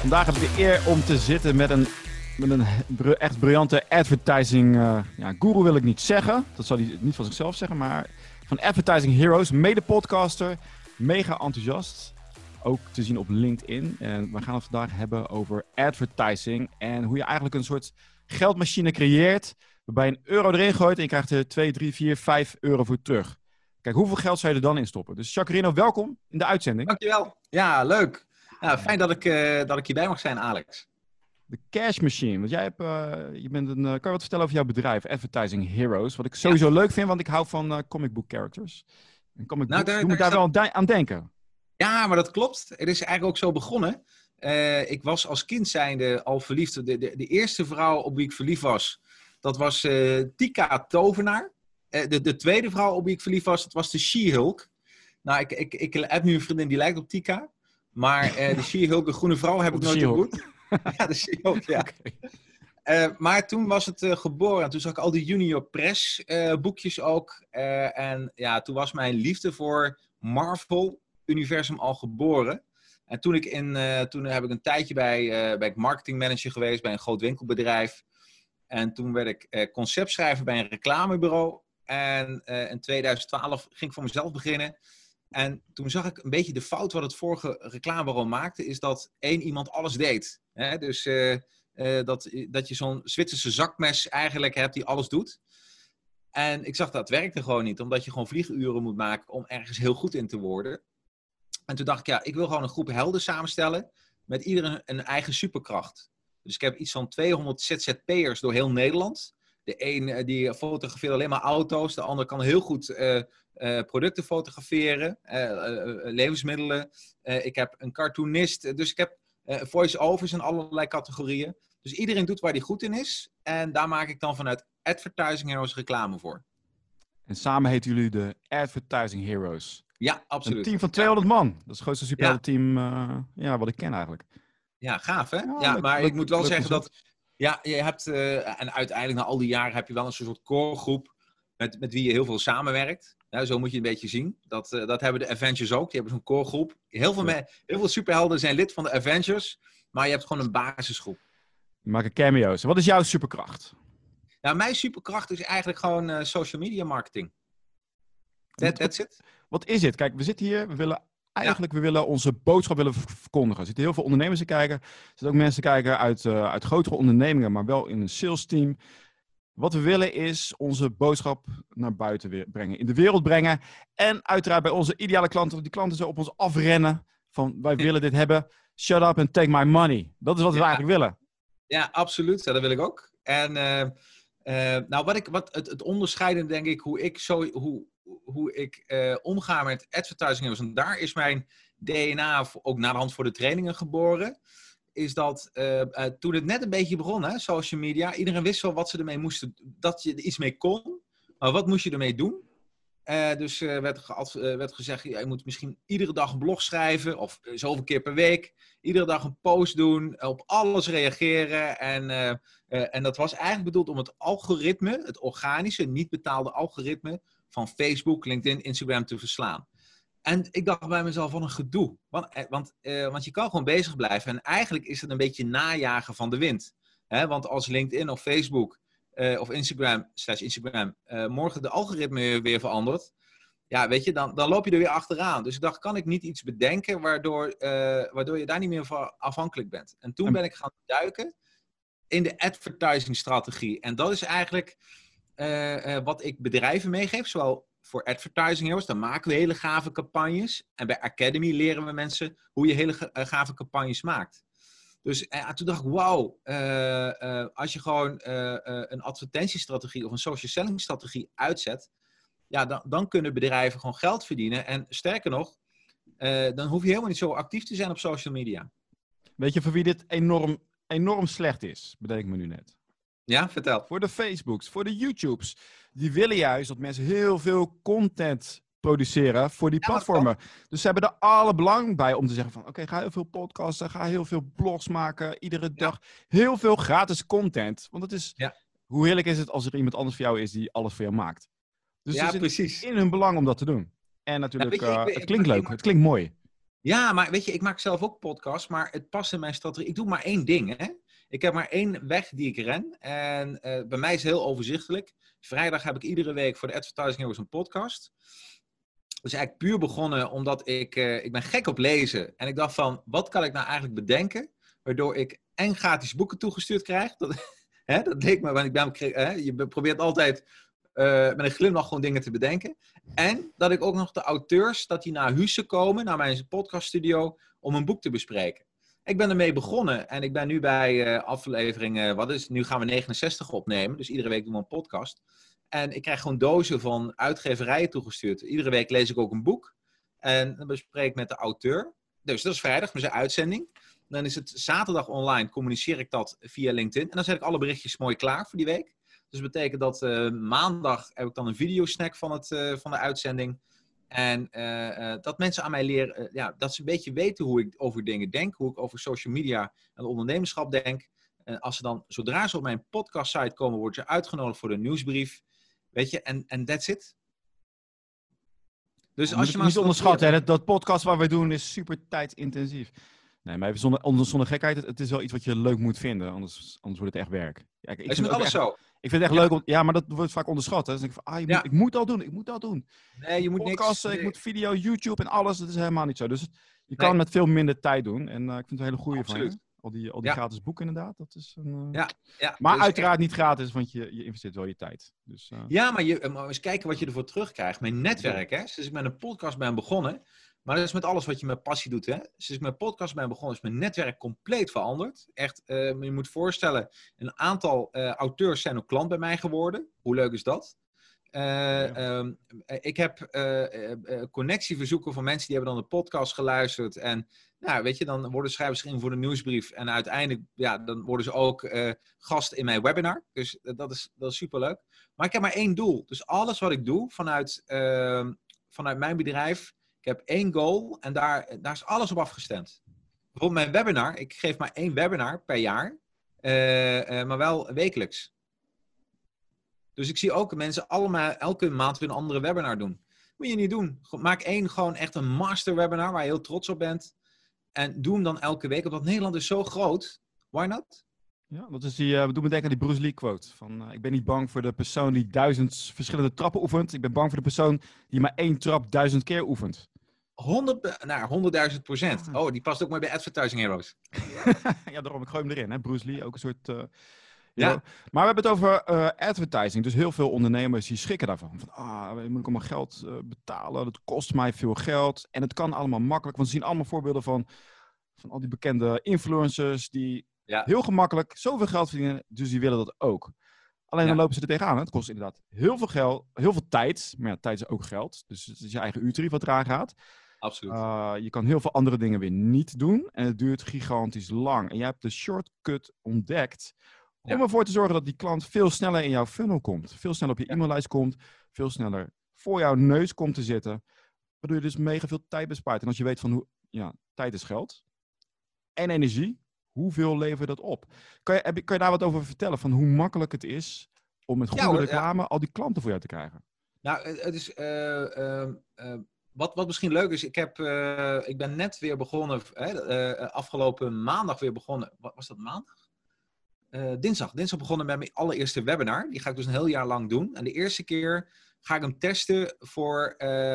Vandaag heb ik de eer om te zitten met een, met een echt briljante advertising eh ja, guru wil ik niet zeggen. Dat zal hij niet van zichzelf zeggen, maar van Advertising Heroes, mede-podcaster, mega enthousiast. Ook te zien op LinkedIn. En we gaan het vandaag hebben over advertising en hoe je eigenlijk een soort geldmachine creëert waarbij je een euro erin gooit en je krijgt er 2, 3, 4, 5 euro voor terug. Kijk, hoeveel geld zou je er dan in stoppen? Dus Jacarino, welkom in de uitzending. Dankjewel. Ja, leuk. Ja, fijn dat ik, eh, dat ik hierbij mag zijn, Alex. De cash machine. Want jij hebt, eh, je bent een, eh, kan je wat vertellen over jouw bedrijf, Advertising Heroes? Wat ik sowieso leuk vind, want ik hou van comic book characters. En comic Nou, daar- doen me daar wel aan de- aan denken. Ja, maar dat klopt. Het is eigenlijk ook zo begonnen. Ik was als kind zijnde al verliefd. De, de, de eerste vrouw op wie ik verliefd was, dat was Tika Tovenaar. De, de tweede vrouw op wie ik verliefd was, dat was de She-Hulk. Nou, ik, ik, ik heb nu een vriendin die lijkt op Tika. Maar eh, de She-Hulk, de groene vrouw, heb ik nooit ontmoet. ja, de She-Hulk, ja. Eh, maar toen was het eh, geboren. En toen zag ik al die Junior Press boekjes ook. En ja, toen was mijn liefde voor Marvel-universum al geboren. En toen, ik in, toen heb ik een tijdje bij, bij ik marketingmanager geweest bij een groot winkelbedrijf. En toen werd ik conceptschrijver bij een reclamebureau. En in 2012 ging ik voor mezelf beginnen. En toen zag ik een beetje de fout wat het vorige reclamebureau maakte, is dat één iemand alles deed. Hè? Dus eh, eh, dat, dat je zo'n Zwitserse zakmes eigenlijk hebt die alles doet. En ik zag dat werkte gewoon niet, omdat je gewoon vlieguren moet maken om ergens heel goed in te worden. En toen dacht ik, ja, ik wil gewoon een groep helden samenstellen met iedereen een eigen superkracht. Dus ik heb iets van 200 ZZP'ers door heel Nederland. De een eh, die fotografeert alleen maar auto's, de ander kan heel goed eh, eh, producten fotograferen, levensmiddelen. Ik heb een cartoonist, dus ik heb voice-overs in allerlei categorieën. Dus iedereen doet waar hij goed in is. En daar maak ik dan vanuit Advertising Heroes reclame voor. En samen heten jullie de Advertising Heroes. Ja, Een absoluut. team van 200 man. Dat is het grootste superheldenteam eh, ja, wat ik ken eigenlijk. Ja, gaaf hè? Ja, Ja, leuk- maar leuk- ik moet wel zeggen dat... Ja, je hebt... eh, en uiteindelijk na al die jaren heb je wel een soort coregroep met, met wie je heel veel samenwerkt. Ja, zo moet je een beetje zien. Dat, eh, dat hebben de Avengers ook. Die hebben zo'n coregroep. Heel veel, Ja. heel veel superhelden zijn lid van de Avengers. Maar je hebt gewoon een basisgroep. Die maken cameo's. Wat is jouw superkracht? Nou, mijn superkracht is eigenlijk gewoon eh, social media marketing. That, that's it. Wat is het? Kijk, we zitten hier, we willen eigenlijk we willen onze boodschap willen verkondigen. Er zitten heel veel ondernemers te kijken. Er zitten ook mensen te kijken uit, eh, uit grotere ondernemingen, maar wel in een sales team. Wat we willen is onze boodschap naar buiten brengen, in de wereld brengen. En uiteraard bij onze ideale klanten, want die klanten zo op ons afrennen van wij willen dit hebben. Shut up and take my money. Dat is wat we eigenlijk willen. Ja, absoluut. Ja, dat wil ik ook. En eh, eh, nou, wat ik, wat het, het onderscheiden, denk ik, hoe ik, zo, hoe, hoe ik eh, omga met advertising. heroes, En daar is mijn DNA ook naar de hand voor de trainingen geboren. Is dat eh, eh, toen het net een beetje begon, hè, social media, iedereen wist wel wat ze ermee moesten, dat je er iets mee kon. Maar wat moest je ermee doen? Dus eh, werd, werd gezegd, je moet misschien iedere dag een blog schrijven, of zoveel keer per week. Iedere dag een post doen, op alles reageren. En, en dat was eigenlijk bedoeld om het algoritme, het organische, niet betaalde algoritme van Facebook, LinkedIn, Instagram te verslaan. En ik dacht bij mezelf, van een gedoe. Want, eh, want, eh, want je kan gewoon bezig blijven. En eigenlijk is het een beetje najagen van de wind. Hè? Want als LinkedIn of Facebook eh, of Instagram, slash Instagram, morgen de algoritme weer, verandert. Ja, weet je, dan, dan loop je er weer achteraan. Dus ik dacht, kan ik niet iets bedenken waardoor, waardoor je daar niet meer van afhankelijk bent? En toen En- ben ik gaan duiken in de advertising strategie. En dat is eigenlijk wat ik bedrijven meegeef, zowel voor advertising heroes, dan maken we hele gave campagnes. En bij Academy leren we mensen hoe je hele eh, gave campagnes maakt. Dus eh, toen dacht ik, wauw, eh, eh, als je gewoon eh, eh, een advertentiestrategie of een social selling strategie uitzet, ja, dan, dan kunnen bedrijven gewoon geld verdienen. En sterker nog, eh, dan hoef je helemaal niet zo actief te zijn op social media. Weet je voor wie dit enorm, enorm slecht is? Bedenk ik me nu net. Ja, vertel. Voor de Facebooks, voor de YouTubes. Die willen juist dat mensen heel veel content produceren voor die Ja, platformen. Dus ze hebben er alle belang bij om te zeggen van... oké, ga heel veel podcasten, ga heel veel blogs maken, iedere dag. Heel veel gratis content. Want het is... Ja. Hoe heerlijk is het als er iemand anders voor jou is die alles voor jou maakt? Dus ja, precies. in hun belang om dat te doen. En natuurlijk, weet je, ik eh, het klinkt leuk, ik- het klinkt mooi. Ja, maar weet je, ik maak zelf ook podcasts, maar het past in mijn strategie. Ik doe maar één ding, hè. Ik heb maar één weg die ik ren. En uh, bij mij is het heel overzichtelijk. Vrijdag heb ik iedere week voor de Advertising Heroes een podcast. Dus eigenlijk puur begonnen omdat ik, uh, ik ben gek op lezen. En ik dacht van, wat kan ik nou eigenlijk bedenken? Waardoor ik en gratis boeken toegestuurd krijg. Dat, hè, dat me, want ik ben, hè, je probeert altijd uh, met een glimlach gewoon dingen te bedenken. En dat ik ook nog de auteurs, dat die naar Husse komen, naar mijn podcaststudio, om een boek te bespreken. Ik ben ermee begonnen en ik ben nu bij uh, aflevering, uh, wat is Nu gaan we 69 opnemen, dus iedere week doen we een podcast. En ik krijg gewoon dozen van uitgeverijen toegestuurd. Iedere week lees ik ook een boek en dan bespreek ik met de auteur. Dus dat is vrijdag met zijn uitzending. Dan is het zaterdag online, communiceer ik dat via LinkedIn. En dan zet ik alle berichtjes mooi klaar voor die week. Dus dat betekent dat uh, maandag heb ik dan een videosnack van, het, van de uitzending. En uh, dat mensen aan mij leren, ja, dat ze een beetje weten hoe ik over dingen denk, hoe ik over social media en ondernemerschap denk. En als ze dan, zodra ze op mijn podcast site komen, worden ze uitgenodigd voor de nieuwsbrief. Weet je, en, en that's it. Dus als je maar niet onderschatten, dat, dat podcast wat wij doen is super tijdintensief. Nee, maar even zonder, zonder gekheid, het, het, is wel iets wat je leuk moet vinden, anders, anders wordt het echt werk. Ja, ik, is met alles echt, zo. Ik vind het echt ja. leuk, om, ja, maar dat wordt vaak onderschat. Hè. Dus ik van, ah, je Ja. moet, ik moet dat doen, ik moet dat doen. Nee, je moet Podcasten, niks... ik moet video, YouTube en alles, dat is helemaal niet zo. Dus je kan Nee. met veel minder tijd doen. En eh, ik vind het een hele goede van je. Al die, al die Ja. gratis boeken inderdaad, dat is een... eh, Ja, ja, Maar dus uiteraard niet gratis, want je, je investeert wel je tijd. Dus, eh, Ja, maar, je, maar eens kijken wat je ervoor terugkrijgt. Mijn netwerk, hè. Sinds ik met een podcast ben begonnen. Maar dat is met alles wat je met passie doet, hè. Sinds ik met podcast ben begonnen, is mijn netwerk compleet veranderd. Echt, eh, je moet voorstellen, een aantal eh, auteurs zijn ook klant bij mij geworden. Hoe leuk is dat? Eh, ehm, eh, ik heb connectieverzoeken van mensen die hebben dan de podcast geluisterd. En nou, weet je, dan worden schrijvers in voor de nieuwsbrief. En uiteindelijk, ja, dan worden ze ook gast in mijn webinar. Dus dat is, dat is superleuk. Maar ik heb maar één doel. Dus alles wat ik doe vanuit, ehm, vanuit mijn bedrijf, ik heb één goal en daar, is alles op afgestemd. Bijvoorbeeld mijn webinar, ik geef maar één webinar per jaar, eh, eh, maar wel wekelijks. Dus ik zie ook mensen allemaal elke maand weer een andere webinar doen. Moet je niet doen. Maak één gewoon echt een master webinar waar je heel trots op bent. En doe hem dan elke week, omdat Nederland is zo groot. Why not? Ja, dat is die, we doen me denken aan die Bruce Lee quote. Van, eh, ik ben niet bang voor de persoon die duizend verschillende trappen oefent. Ik ben bang voor de persoon die maar één trap duizend keer oefent. 100, be- nou, 100.000 procent. Oh, die past ook mooi bij Advertising Heroes. ja, daarom, ik gooi hem erin. Hè? Bruce Lee, ook een soort... eh, Ja. hero. Maar we hebben het over advertising. Dus heel veel ondernemers die schrikken daarvan. Van, ah, moet ik allemaal geld betalen? Dat kost mij veel geld. En het kan allemaal makkelijk. Want we zien allemaal voorbeelden van, van al die bekende influencers... die Ja. heel gemakkelijk zoveel geld verdienen. Dus die willen dat ook. Alleen dan lopen ze er tegenaan. Het kost inderdaad heel veel geld, heel veel tijd. Maar ja, tijd is ook geld. Dus het is je eigen uurtarief wat eraan gaat. Absoluut. Uh, je kan heel veel andere dingen weer niet doen. En het duurt gigantisch lang. En jij hebt de shortcut ontdekt. Om Ja. ervoor te zorgen dat die klant veel sneller in jouw funnel komt. Veel sneller op je e-maillijst komt. Veel sneller voor jouw neus komt te zitten. Waardoor je dus mega veel tijd bespaart. En als je weet van hoe. Ja, tijd is geld. En energie. Hoeveel levert dat op? Kan je, heb kan je daar wat over vertellen? Van hoe makkelijk het is om met goede hoor, ja. reclame al die klanten voor jou te krijgen? Nou, het is. eh, eh, eh, wat, wat misschien leuk is, ik, heb, ik ben net weer begonnen, hè, afgelopen maandag weer begonnen. Wat was dat maandag? Dinsdag. Dinsdag begonnen met mijn allereerste webinar. Die ga ik dus een heel jaar lang doen. En de eerste keer ga ik hem testen voor,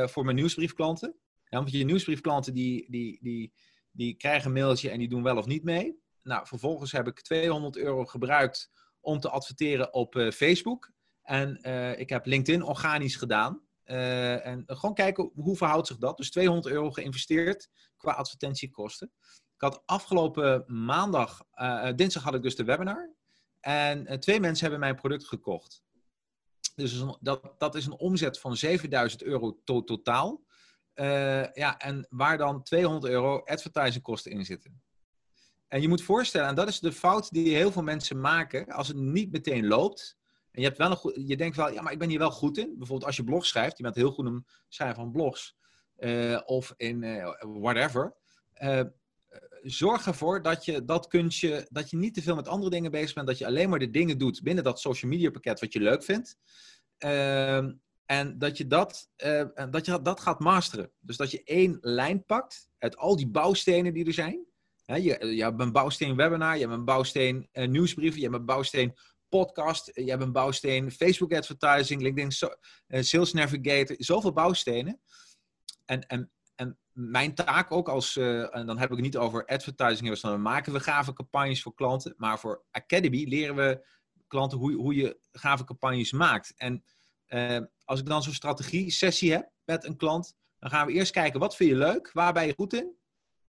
voor mijn nieuwsbriefklanten. Ja, want je nieuwsbriefklanten die, die, die, die krijgen een mailtje en die doen wel of niet mee. Nou, vervolgens heb ik 200 euro gebruikt om te adverteren op eh, Facebook. En eh, ik heb LinkedIn organisch gedaan. Eh, en gewoon kijken hoe verhoudt zich dat. Dus 200 euro geïnvesteerd qua advertentiekosten. Ik had afgelopen maandag, dinsdag had ik dus de webinar. En twee mensen hebben mijn product gekocht. Dus dat, dat is een omzet van 7000 euro to- totaal. Ja, en waar dan 200 euro advertisingkosten in zitten. En je moet voorstellen, en dat is de fout die heel veel mensen maken, als het niet meteen loopt. En je, hebt wel een goed, je denkt wel, ja, maar ik ben hier wel goed in. Bijvoorbeeld als je blog schrijft, je bent heel goed in schrijven van blogs. eh, of in eh, whatever. Eh, zorg ervoor dat je dat kunstje, dat je niet te veel met andere dingen bezig bent. Dat je alleen maar de dingen doet binnen dat social media pakket wat je leuk vindt. Ehm, En dat je dat, dat je dat gaat masteren. Dus dat je één lijn pakt uit al die bouwstenen die er zijn. Je, hebt een bouwsteen webinar, je hebt een bouwsteen uh, nieuwsbrief, je hebt een bouwsteen podcast, je hebt een bouwsteen Facebook advertising, LinkedIn uh, Sales Navigator, zoveel bouwstenen. En, en, en mijn taak ook als, en dan heb ik het niet over advertising, dan maken we gave campagnes voor klanten, maar voor Academy leren we klanten hoe, hoe je gave campagnes maakt. En als ik dan zo'n strategie-sessie heb met een klant, dan gaan we eerst kijken wat vind je leuk, waar ben je goed in.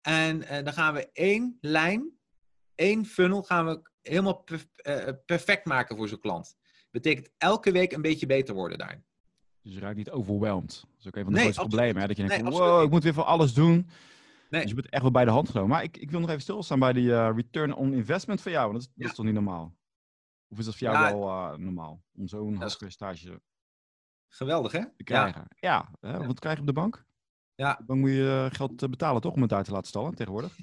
En uh, dan gaan we één lijn, één funnel gaan we helemaal perf uh, perfect maken voor zo'n klant. Betekent elke week een beetje beter worden daarin. Dus je raakt niet overweldigd. Dat is ook een van de nee, grootste problemen. Hè? Dat je denkt, nee, wow, ik moet weer voor alles doen. Nee. Dus je bent echt wel bij de hand genomen. Maar ik, ik wil nog even stilstaan bij die uh, return on investment van jou. Dat is, ja. dat is toch niet normaal? Of is dat voor jou ja, wel normaal? Om zo'n hoog percentage Geweldig, hè? Te krijgen. Ja, ja. wat krijg je op de bank? Ja. Dan moet je eh, geld betalen, toch? Om het uit te laten stallen tegenwoordig.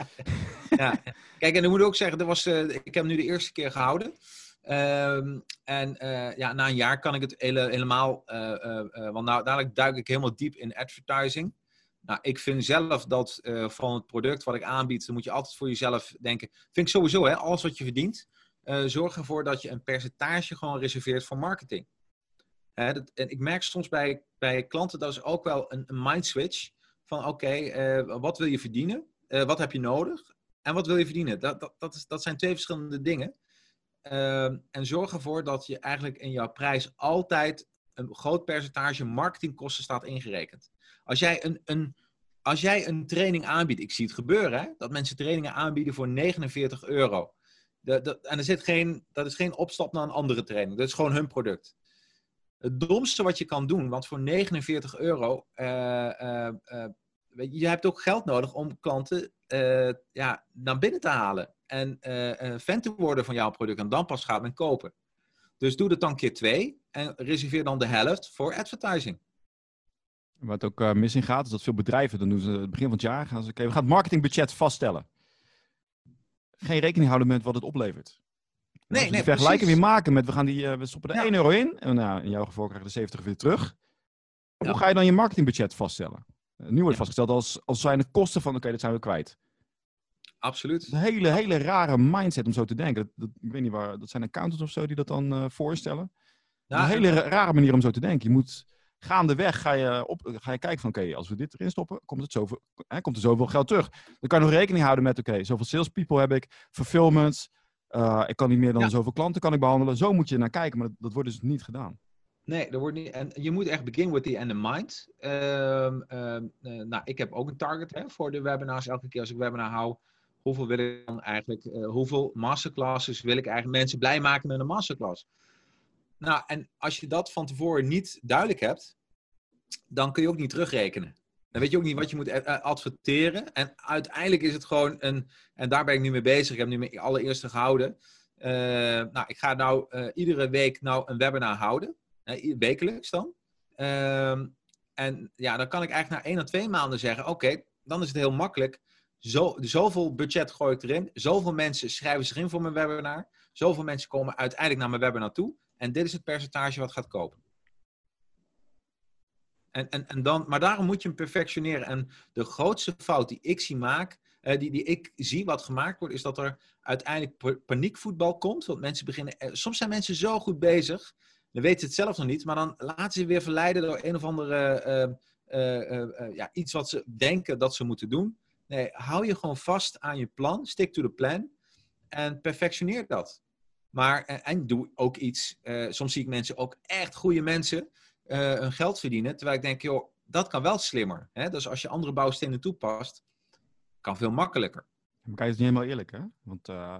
ja. Kijk, en dan moet ik ook zeggen, er was, uh, ik heb hem nu de eerste keer gehouden. Um, en uh, ja, na een jaar kan ik het hele, helemaal, want nou, dadelijk duik ik helemaal diep in advertising. Nou, ik vind zelf dat van het product wat ik aanbied, dan moet je altijd voor jezelf denken. Vind ik sowieso, hè, alles wat je verdient, zorg ervoor dat je een percentage gewoon reserveert voor marketing. En ik merk soms bij, bij klanten, dat is ook wel een, een mind switch. Van oké, okay, wat wil je verdienen? wat heb je nodig? En wat wil je verdienen? Dat, dat, dat, is, dat zijn twee verschillende dingen. Uh, en zorg ervoor dat je eigenlijk in jouw prijs altijd een groot percentage marketingkosten staat ingerekend. Als jij een, een, als jij een training aanbiedt, ik zie het gebeuren, hè, dat mensen trainingen aanbieden voor 49 euro. En er zit geen, dat is geen opstap naar een andere training. Dat is gewoon hun product. Het domste wat je kan doen, want voor 49 euro, uh, je hebt ook geld nodig om klanten ja, naar binnen te halen. En fan te worden van jouw product. En dan pas gaat men kopen. Dus doe dat dan keer twee. En reserveer dan de helft voor advertising. Wat ook mis in gaat, is dat veel bedrijven, dan doen ze het begin van het jaar, gaan ze, okay, we gaan het marketingbudget vaststellen. Geen rekening houden met wat het oplevert. Nee, nee, die vergelijking weer maken met, we, gaan die, uh, we stoppen er ja. 1 euro in, en nou, in jouw geval krijg je de 70 weer terug. Ja. Hoe ga je dan je marketingbudget vaststellen? Uh, nu wordt vastgesteld als, als zijn de kosten van, oké, okay, dat zijn we kwijt. Absoluut. Een hele, hele rare mindset om zo te denken. Dat, dat, ik weet niet waar, dat zijn accountants of zo die dat dan uh, voorstellen. Een hele rare manier om zo te denken. Je moet gaandeweg ga je, op, ga je kijken van oké, als we dit erin stoppen, komt, het zoveel, hè, komt er zoveel geld terug. Dan kan je nog rekening houden met oké, zoveel salespeople heb ik, fulfillment, uh, ik kan niet meer dan ja. zoveel klanten kan ik behandelen. Zo moet je naar kijken, maar dat, dat wordt dus niet gedaan. Nee, dat wordt niet. En je moet echt begin with the end in mind. Um, um, uh, nou, ik heb ook een target hè, voor de webinars. Elke keer als ik webinar hou, hoeveel wil ik dan eigenlijk, uh, hoeveel masterclasses wil ik eigenlijk mensen blij maken met een masterclass? Nou, en als je dat van tevoren niet duidelijk hebt, dan kun je ook niet terugrekenen. Dan weet je ook niet wat je moet adverteren. En uiteindelijk is het gewoon een, en daar ben ik nu mee bezig. Ik heb nu mijn allereerste gehouden. Uh, nou, ik ga nou uh, iedere week nou een webinar houden. Uh, wekelijks dan. Ehm, en ja, dan kan ik eigenlijk na één of twee maanden zeggen: Oké, dan is het heel makkelijk. Zo, zoveel budget gooi ik erin. Zoveel mensen schrijven zich in voor mijn webinar. Zoveel mensen komen uiteindelijk naar mijn webinar toe. En dit is het percentage wat gaat kopen. En, en, en dan, maar daarom moet je hem perfectioneren. En de grootste fout die ik zie maak, uh, die, die ik zie wat gemaakt wordt, is dat er uiteindelijk paniekvoetbal komt. Want mensen beginnen, uh, soms zijn mensen zo goed bezig, dan weten ze het zelf nog niet, maar dan laten ze weer verleiden door een of andere uh, ja, iets wat ze denken dat ze moeten doen. Nee, hou je gewoon vast aan je plan, stick to the plan en perfectioneer dat. Maar, en, en doe ook iets, soms zie ik mensen ook echt goede mensen uh, hun geld verdienen. Terwijl ik denk, joh, dat kan wel slimmer. Hè? Dus als je andere bouwstenen toepast, kan veel makkelijker. Maar kijk, het is niet helemaal eerlijk, hè? Want uh,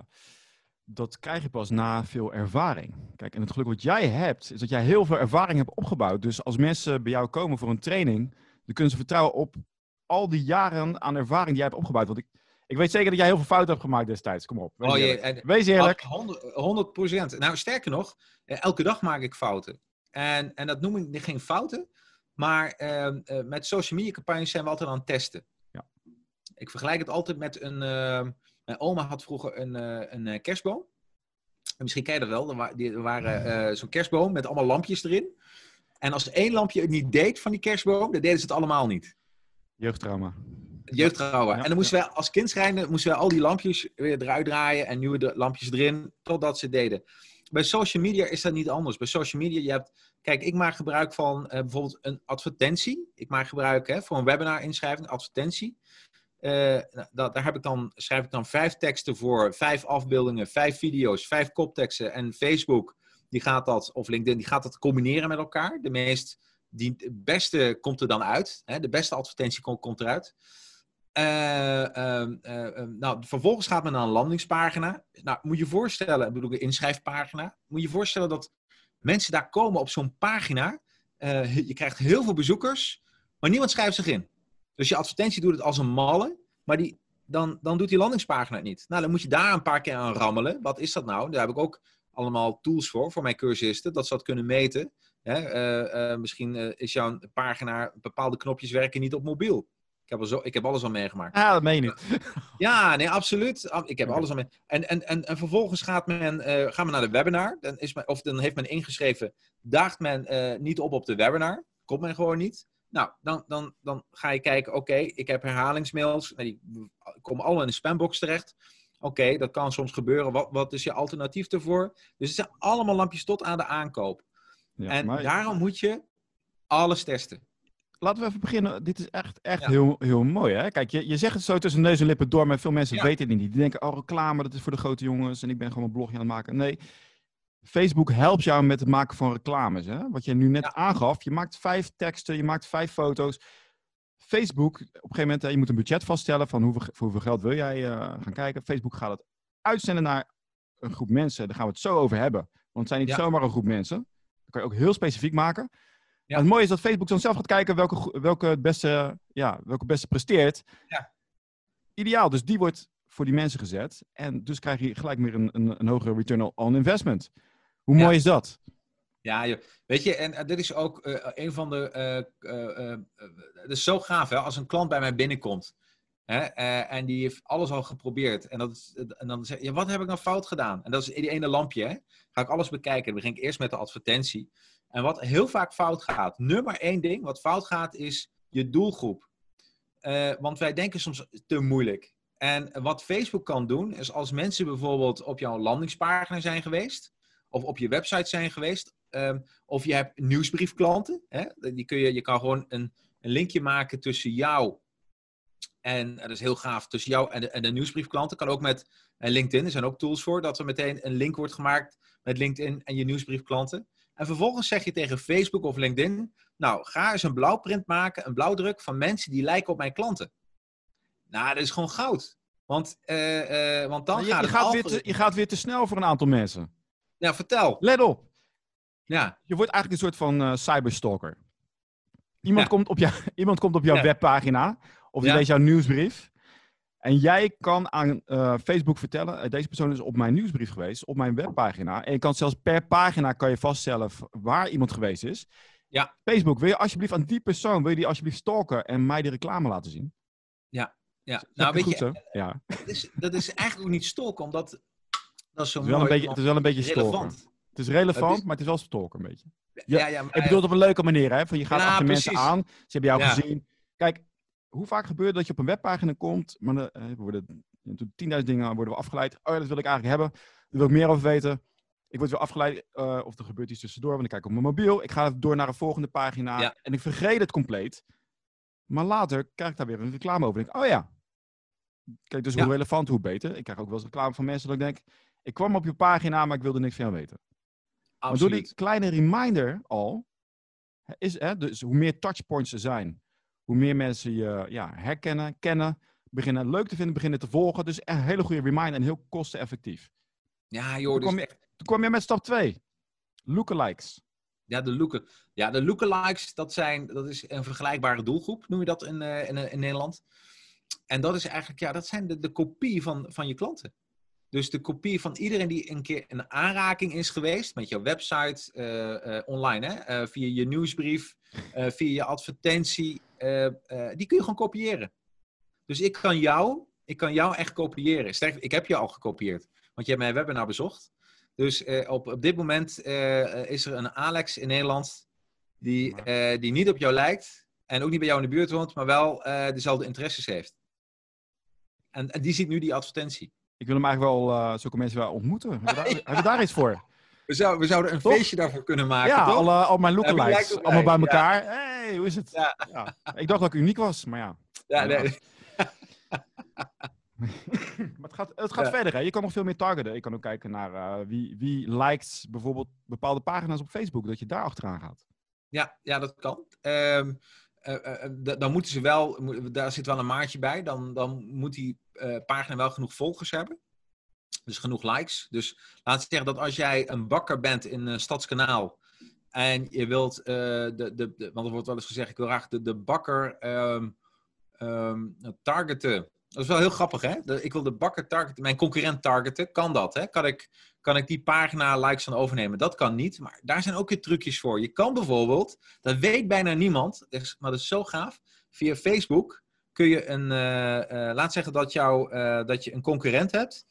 dat krijg je pas na veel ervaring. Kijk, en het geluk wat jij hebt, is dat jij heel veel ervaring hebt opgebouwd. Dus als mensen bij jou komen voor een training, dan kunnen ze vertrouwen op al die jaren aan ervaring die jij hebt opgebouwd. Want ik, ik weet zeker dat jij heel veel fouten hebt gemaakt destijds. Kom op. Wees, oh, eerlijk. Wees eerlijk. 100 procent. Nou, sterker nog, eh, elke dag maak ik fouten. En, en dat noem ik geen fouten. Maar uh, uh, met social media campagnes zijn we altijd aan het testen. Ja. Ik vergelijk het altijd met een. Uh, mijn oma had vroeger een, eh, een kerstboom. En misschien ken je dat wel. Er, wa waren zo'n kerstboom met allemaal lampjes erin. En als één lampje het niet deed van die kerstboom, dan deden ze het allemaal niet. Jeugdtrauma. Jeugdtrauma. Ja, en dan moesten wij als kind schrijven, moesten wij al die lampjes weer eruit draaien en nieuwe lampjes erin, totdat ze het deden. Bij social media is dat niet anders. Bij social media, je hebt, kijk, ik maak gebruik van eh, bijvoorbeeld een advertentie. Ik maak gebruik hè, voor een webinar inschrijving, advertentie. Eh, nou, dat, daar heb ik dan, schrijf ik dan vijf teksten voor, vijf afbeeldingen, vijf video's, vijf kopteksten. En Facebook, die gaat dat, of LinkedIn, die gaat dat combineren met elkaar. De meest, die, beste komt er dan uit. Hè, de beste advertentie komt, komt eruit. Eh, ehm, eh, ehm, nou, vervolgens gaat men naar een landingspagina. Nou, moet je je voorstellen, ik bedoel, een inschrijfpagina. Moet je voorstellen dat mensen daar komen op zo'n pagina. Eh, je krijgt heel veel bezoekers, maar niemand schrijft zich in. Dus je advertentie doet het als een malle, maar die, dan, dan doet die landingspagina het niet. Nou, dan moet je daar een paar keer aan rammelen. Wat is dat nou? Daar heb ik ook allemaal tools voor, voor mijn cursisten, dat ze dat kunnen meten. Hè? misschien is jouw pagina, bepaalde knopjes werken niet op mobiel. Ik heb, zo, ik heb alles al meegemaakt. Ah, dat meen je niet. Ja, nee, absoluut. Ik heb alles al mee. En, en, en, en vervolgens gaat men, eh, gaan we naar de webinar. Dan, is men, of dan heeft men ingeschreven, daagt men eh, niet op op de webinar. Komt men gewoon niet. Nou, dan, dan, dan ga je kijken, oké, ik heb herhalingsmails. Nou, die komen allemaal in de spambox terecht. Oké, dat kan soms gebeuren. Wat, wat is je alternatief ervoor? Dus het zijn allemaal lampjes tot aan de aankoop. Ja, en maar daarom moet je alles testen. Laten we even beginnen. Dit is echt, echt Ja. heel, heel mooi. Hè? Kijk, je, je zegt het zo tussen neus en lippen door, maar veel mensen Ja. weten het niet. Die denken, oh, reclame, dat is voor de grote jongens en ik ben gewoon een blogje aan het maken. Nee, Facebook helpt jou met het maken van reclames. Hè? Wat je nu net Ja. aangaf, je maakt vijf teksten, je maakt vijf foto's. Facebook, op een gegeven moment, hè, je moet een budget vaststellen van hoeveel, voor hoeveel geld wil jij eh, gaan kijken. Facebook gaat het uitzenden naar een groep mensen. Daar gaan we het zo over hebben. Want het zijn niet zomaar een groep mensen. Dat kan je ook heel specifiek maken. Ja. Het mooie is dat Facebook dan zelf gaat kijken welke, welke, het beste, ja, welke het beste presteert. Ja. Ideaal, dus die wordt voor die mensen gezet. En dus krijg je gelijk weer een, een, een hogere return on investment. Hoe Ja. mooi is dat? Ja, weet je, en eh, dit is ook eh, een van de. eh eh, eh, eh, het is zo gaaf, hè, als een klant bij mij binnenkomt. Hè, eh, en die heeft alles al geprobeerd. En, dat is, en dan zeg je, ja, wat heb ik nou fout gedaan? En dat is die ene lampje, hè? Ga ik alles bekijken. Dan begin ik eerst met de advertentie. En wat heel vaak fout gaat, nummer één ding wat fout gaat, is je doelgroep. Eh, want wij denken soms te moeilijk. En wat Facebook kan doen, is als mensen bijvoorbeeld op jouw landingspagina zijn geweest, of op je website zijn geweest, ehm, of je hebt nieuwsbriefklanten, hè? Die kun je, je kan gewoon een, een linkje maken tussen jou en dat is heel gaaf, tussen jou en de, en de nieuwsbriefklanten. Kan ook met LinkedIn, er zijn ook tools voor, dat er meteen een link wordt gemaakt met LinkedIn en je nieuwsbriefklanten. En vervolgens zeg je tegen Facebook of LinkedIn, nou, ga eens een blauwprint maken, een blauwdruk van mensen die lijken op mijn klanten. Nou, dat is gewoon goud. Want, eh, eh, want dan je, je gaat het gaat weer te, je gaat weer te snel voor een aantal mensen. Ja, vertel. Let op, Ja, je wordt eigenlijk een soort van eh, cyberstalker. Iemand, Ja. komt op jou, iemand komt op jouw Ja. webpagina, of die Ja. leest jouw nieuwsbrief. En jij kan aan eh, Facebook vertellen, eh, deze persoon is op mijn nieuwsbrief geweest, op mijn webpagina. En je kan zelfs per pagina kan je vaststellen waar iemand geweest is. Ja. Facebook, wil je alsjeblieft aan die persoon, wil je die alsjeblieft stalken en mij die reclame laten zien? ja. Zeg Nou, weet het je, zo? Ja. Het dat is, dat is eigenlijk ook niet stalken, omdat dat is zo is wel een beetje, het is wel een beetje stalken. Het is relevant, Het is- maar het is wel stalken een beetje. Ja, ja, maar, Ik bedoel het op een leuke manier, hè? Van je gaat Ja, achter mensen aan, ze hebben jou Ja. gezien. Kijk, hoe vaak gebeurt het dat je op een webpagina komt, maar dan, eh, we worden, 10.000 dingen worden we afgeleid. Oh ja, dat wil ik eigenlijk hebben. Daar wil ik meer over weten. Ik word weer afgeleid, eh, of er gebeurt iets tussendoor, want ik kijk op mijn mobiel. Ik ga door naar een volgende pagina Ja. en ik vergeet het compleet. Maar later krijg ik daar weer een reclame over. En denk oh ja. Kijk, dus Ja. hoe relevant, hoe beter. Ik krijg ook wel eens reclame van mensen dat ik denk, ik kwam op je pagina, maar ik wilde niks van jou weten. Maar door absoluut. die kleine reminder al, is, hè, dus hoe meer touchpoints er zijn, hoe meer mensen je ja, herkennen, kennen, beginnen leuk te vinden, beginnen te volgen. Dus een hele goede reminder en heel kosteneffectief. Ja, joh, Toen dus kwam, je, toen kwam je met stap 2. Lookalikes. Ja, de, looken, ja, de lookalikes, dat, zijn, dat is een vergelijkbare doelgroep, noem je dat in, eh, in, in Nederland. En dat is eigenlijk, ja, dat zijn de, de kopie van, van je klanten. Dus de kopie van iedereen die een keer in aanraking is geweest met jouw website, eh, eh, online, hè? eh, via je nieuwsbrief, via je advertentie, die kun je gewoon kopiëren. Dus ik kan jou, ik kan jou echt kopiëren. Sterker, ik heb je al gekopieerd, want je hebt mijn webinar bezocht. Dus op, op dit moment is er een Alex in Nederland. die, die niet op jou lijkt en ook niet bij jou in de buurt woont, maar wel dezelfde interesses heeft. En, en, die ziet nu die advertentie. Ik wil hem eigenlijk wel, zulke mensen wel ontmoeten. Hebben we daar, hebben we daar iets voor? We, zou, we zouden een feestje daarvoor kunnen maken, ja, toch? Alle, al mijn lookalikes, allemaal bij elkaar. Hey, hoe is het? Ja. Ik dacht dat ik uniek was, maar ja. Ja, nee. maar het gaat, het gaat verder, hè? Je kan nog veel meer targeten. Je kan ook kijken naar uh, wie, wie liked bijvoorbeeld bepaalde pagina's op Facebook, dat je daar achteraan gaat. Ja, ja dat kan. Um, uh, uh, dan moeten ze wel, daar zit wel een maatje bij, dan, dan moet die pagina wel genoeg volgers hebben. Dus genoeg likes. Dus laat zeggen dat als jij een bakker bent in een Stadskanaal en je wilt, de, de, de, want er wordt wel eens gezegd, ik wil graag de, de bakker um, um, targeten dat is wel heel grappig, hè? ik wil de bakker targeten, mijn concurrent targeten. Kan dat, hè? Kan ik, kan ik die pagina likes van overnemen? Dat kan niet, maar daar zijn ook weer trucjes voor. Je kan bijvoorbeeld, dat weet bijna niemand, maar dat is zo gaaf. Via Facebook kun je een, uh, uh, laat zeggen dat, jou, uh, dat je een concurrent hebt.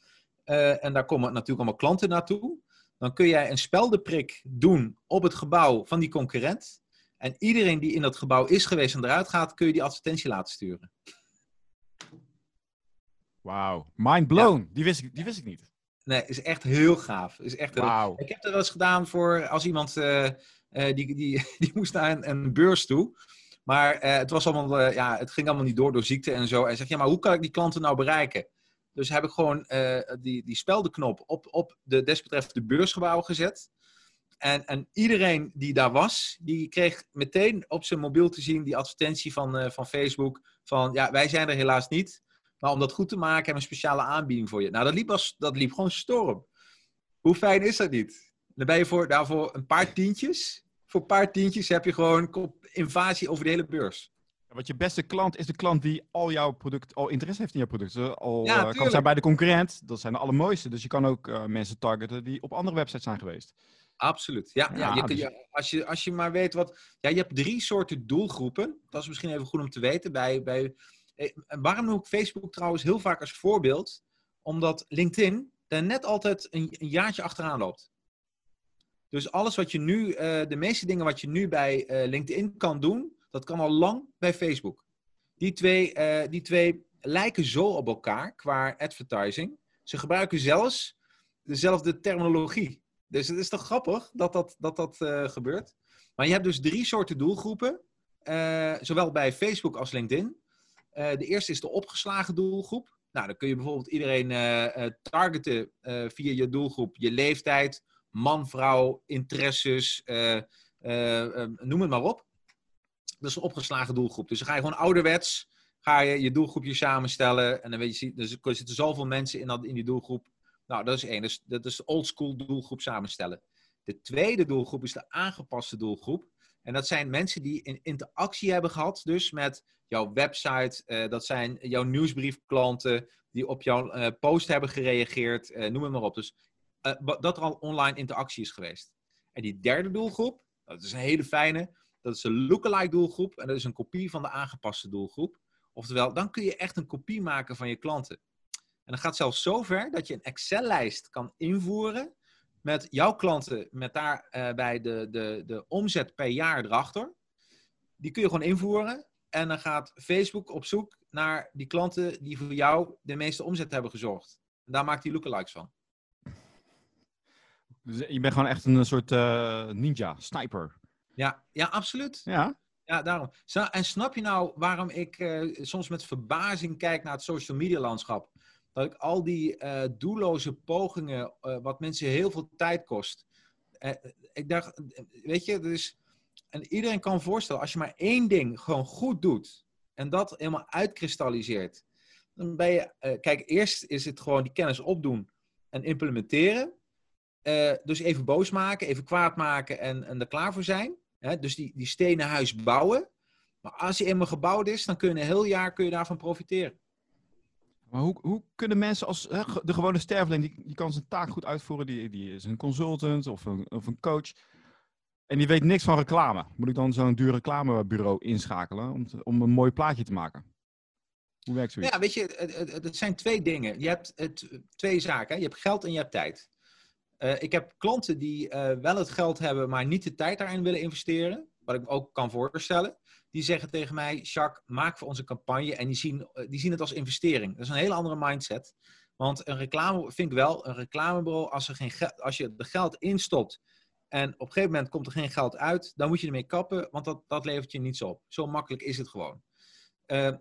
en daar komen natuurlijk allemaal klanten naartoe. Dan kun jij een speldeprik doen op het gebouw van die concurrent. En iedereen die in dat gebouw is geweest en eruit gaat, kun je die advertentie laten sturen. Wauw, mind blown. Die, wist ik, die wist ik niet. Nee, is echt heel gaaf. Is echt wow. Ik heb dat wel eens gedaan voor als iemand uh, uh, die, die, die moest naar een, een beurs toe. Maar uh, het, was allemaal, ja, het ging allemaal niet door door ziekte en zo. En zegt, ja, maar hoe kan ik die klanten nou bereiken? Dus heb ik gewoon die, die speldenknop op, op de desbetreffende beursgebouw gezet. En, en iedereen die daar was, die kreeg meteen op zijn mobiel te zien die advertentie van, van Facebook. Van ja, wij zijn er helaas niet. Maar om dat goed te maken, hebben we een speciale aanbieding voor je. Nou, dat liep, als, dat liep gewoon storm. Hoe fijn is dat niet? Dan ben je voor, daarvoor een paar tientjes. Voor een paar tientjes heb je gewoon invasie over de hele beurs. Want je beste klant is de klant die al jouw product, al interesse heeft in jouw product. Al ja, uh, kan zijn bij de concurrent, dat zijn de allermooiste. Dus je kan ook uh, mensen targeten die op andere websites zijn geweest. Absoluut. Ja, ja, ja, je, dus... als, je, als je maar weet wat. Ja, je hebt drie soorten doelgroepen. Dat is misschien even goed om te weten. Bij, bij eh, waarom noem ik Facebook trouwens heel vaak als voorbeeld? Omdat LinkedIn er net altijd een, een jaartje achteraan loopt. Dus alles wat je nu, uh, de meeste dingen wat je nu bij uh, LinkedIn kan doen, dat kan al lang bij Facebook. Die twee, uh, die twee lijken zo op elkaar qua advertising. Ze gebruiken zelfs dezelfde terminologie. Dus het is toch grappig dat dat, dat, dat gebeurt. Maar je hebt dus drie soorten doelgroepen, zowel bij Facebook als LinkedIn. Eh, de eerste is de opgeslagen doelgroep. Nou, dan kun je bijvoorbeeld iedereen targeten via je doelgroep, je leeftijd, man, vrouw, interesses, noem het maar op. Dat is een opgeslagen doelgroep. Dus dan ga je gewoon ouderwets, ga je je doelgroepje samenstellen. En dan weet je, dus er zitten zoveel mensen in, dat, in die doelgroep. Nou, dat is één. Dus, dat is de oldschool doelgroep samenstellen. De tweede doelgroep is de aangepaste doelgroep. En dat zijn mensen die een interactie hebben gehad, dus met jouw website. Dat zijn jouw nieuwsbriefklanten die op jouw post hebben gereageerd. Noem het maar op. Dus dat er al online interactie is geweest. En die derde doelgroep, dat is een hele fijne. Dat is een lookalike doelgroep. En dat is een kopie van de aangepaste doelgroep. Oftewel, dan kun je echt een kopie maken van je klanten. En dan gaat zelfs zover dat je een Excel-lijst kan invoeren met jouw klanten, met daarbij uh, de, de, de omzet per jaar erachter. Die kun je gewoon invoeren. En dan gaat Facebook op zoek naar die klanten die voor jou de meeste omzet hebben gezorgd. En daar maakt hij lookalikes van. Dus je bent gewoon echt een soort uh, ninja, sniper. Ja, ja, absoluut. Ja. Ja, daarom. En snap je nou waarom ik uh, soms met verbazing kijk naar het social media landschap? Dat ik al die uh, doelloze pogingen, wat mensen heel veel tijd kost. ik dacht, weet je, dus en iedereen kan voorstellen, als je maar één ding gewoon goed doet en dat helemaal uitkristalliseert, dan ben je, kijk, eerst is het gewoon die kennis opdoen en implementeren. Uh, dus even boos maken, even kwaad maken en, en er klaar voor zijn. Hè? Dus die, die stenen huis bouwen. Maar als die eenmaal gebouwd is, dan kun je een heel jaar kun je daarvan profiteren. Maar hoe, hoe kunnen mensen als hè, de gewone sterveling, die, die kan zijn taak goed uitvoeren, die, die is een consultant of een, of een coach. En die weet niks van reclame. Moet ik dan zo'n duur reclamebureau inschakelen om, om een mooi plaatje te maken? Hoe werkt zoiets? Ja, weet je, het, het zijn twee dingen. Je hebt het, twee zaken. Je hebt geld en je hebt tijd. Uh, ik heb klanten die uh, wel het geld hebben, maar niet de tijd daarin willen investeren. wat ik ook kan voorstellen, die zeggen tegen mij, Jacques, maak voor onze campagne. En die zien, eh, die zien het als investering. Dat is een hele andere mindset. Want een reclame, vind ik wel, een reclamebureau, als, er geen als je er geld instopt en op een gegeven moment komt er geen geld uit, dan moet je ermee kappen, want dat, dat levert je niets op. Zo makkelijk is het gewoon. Uh,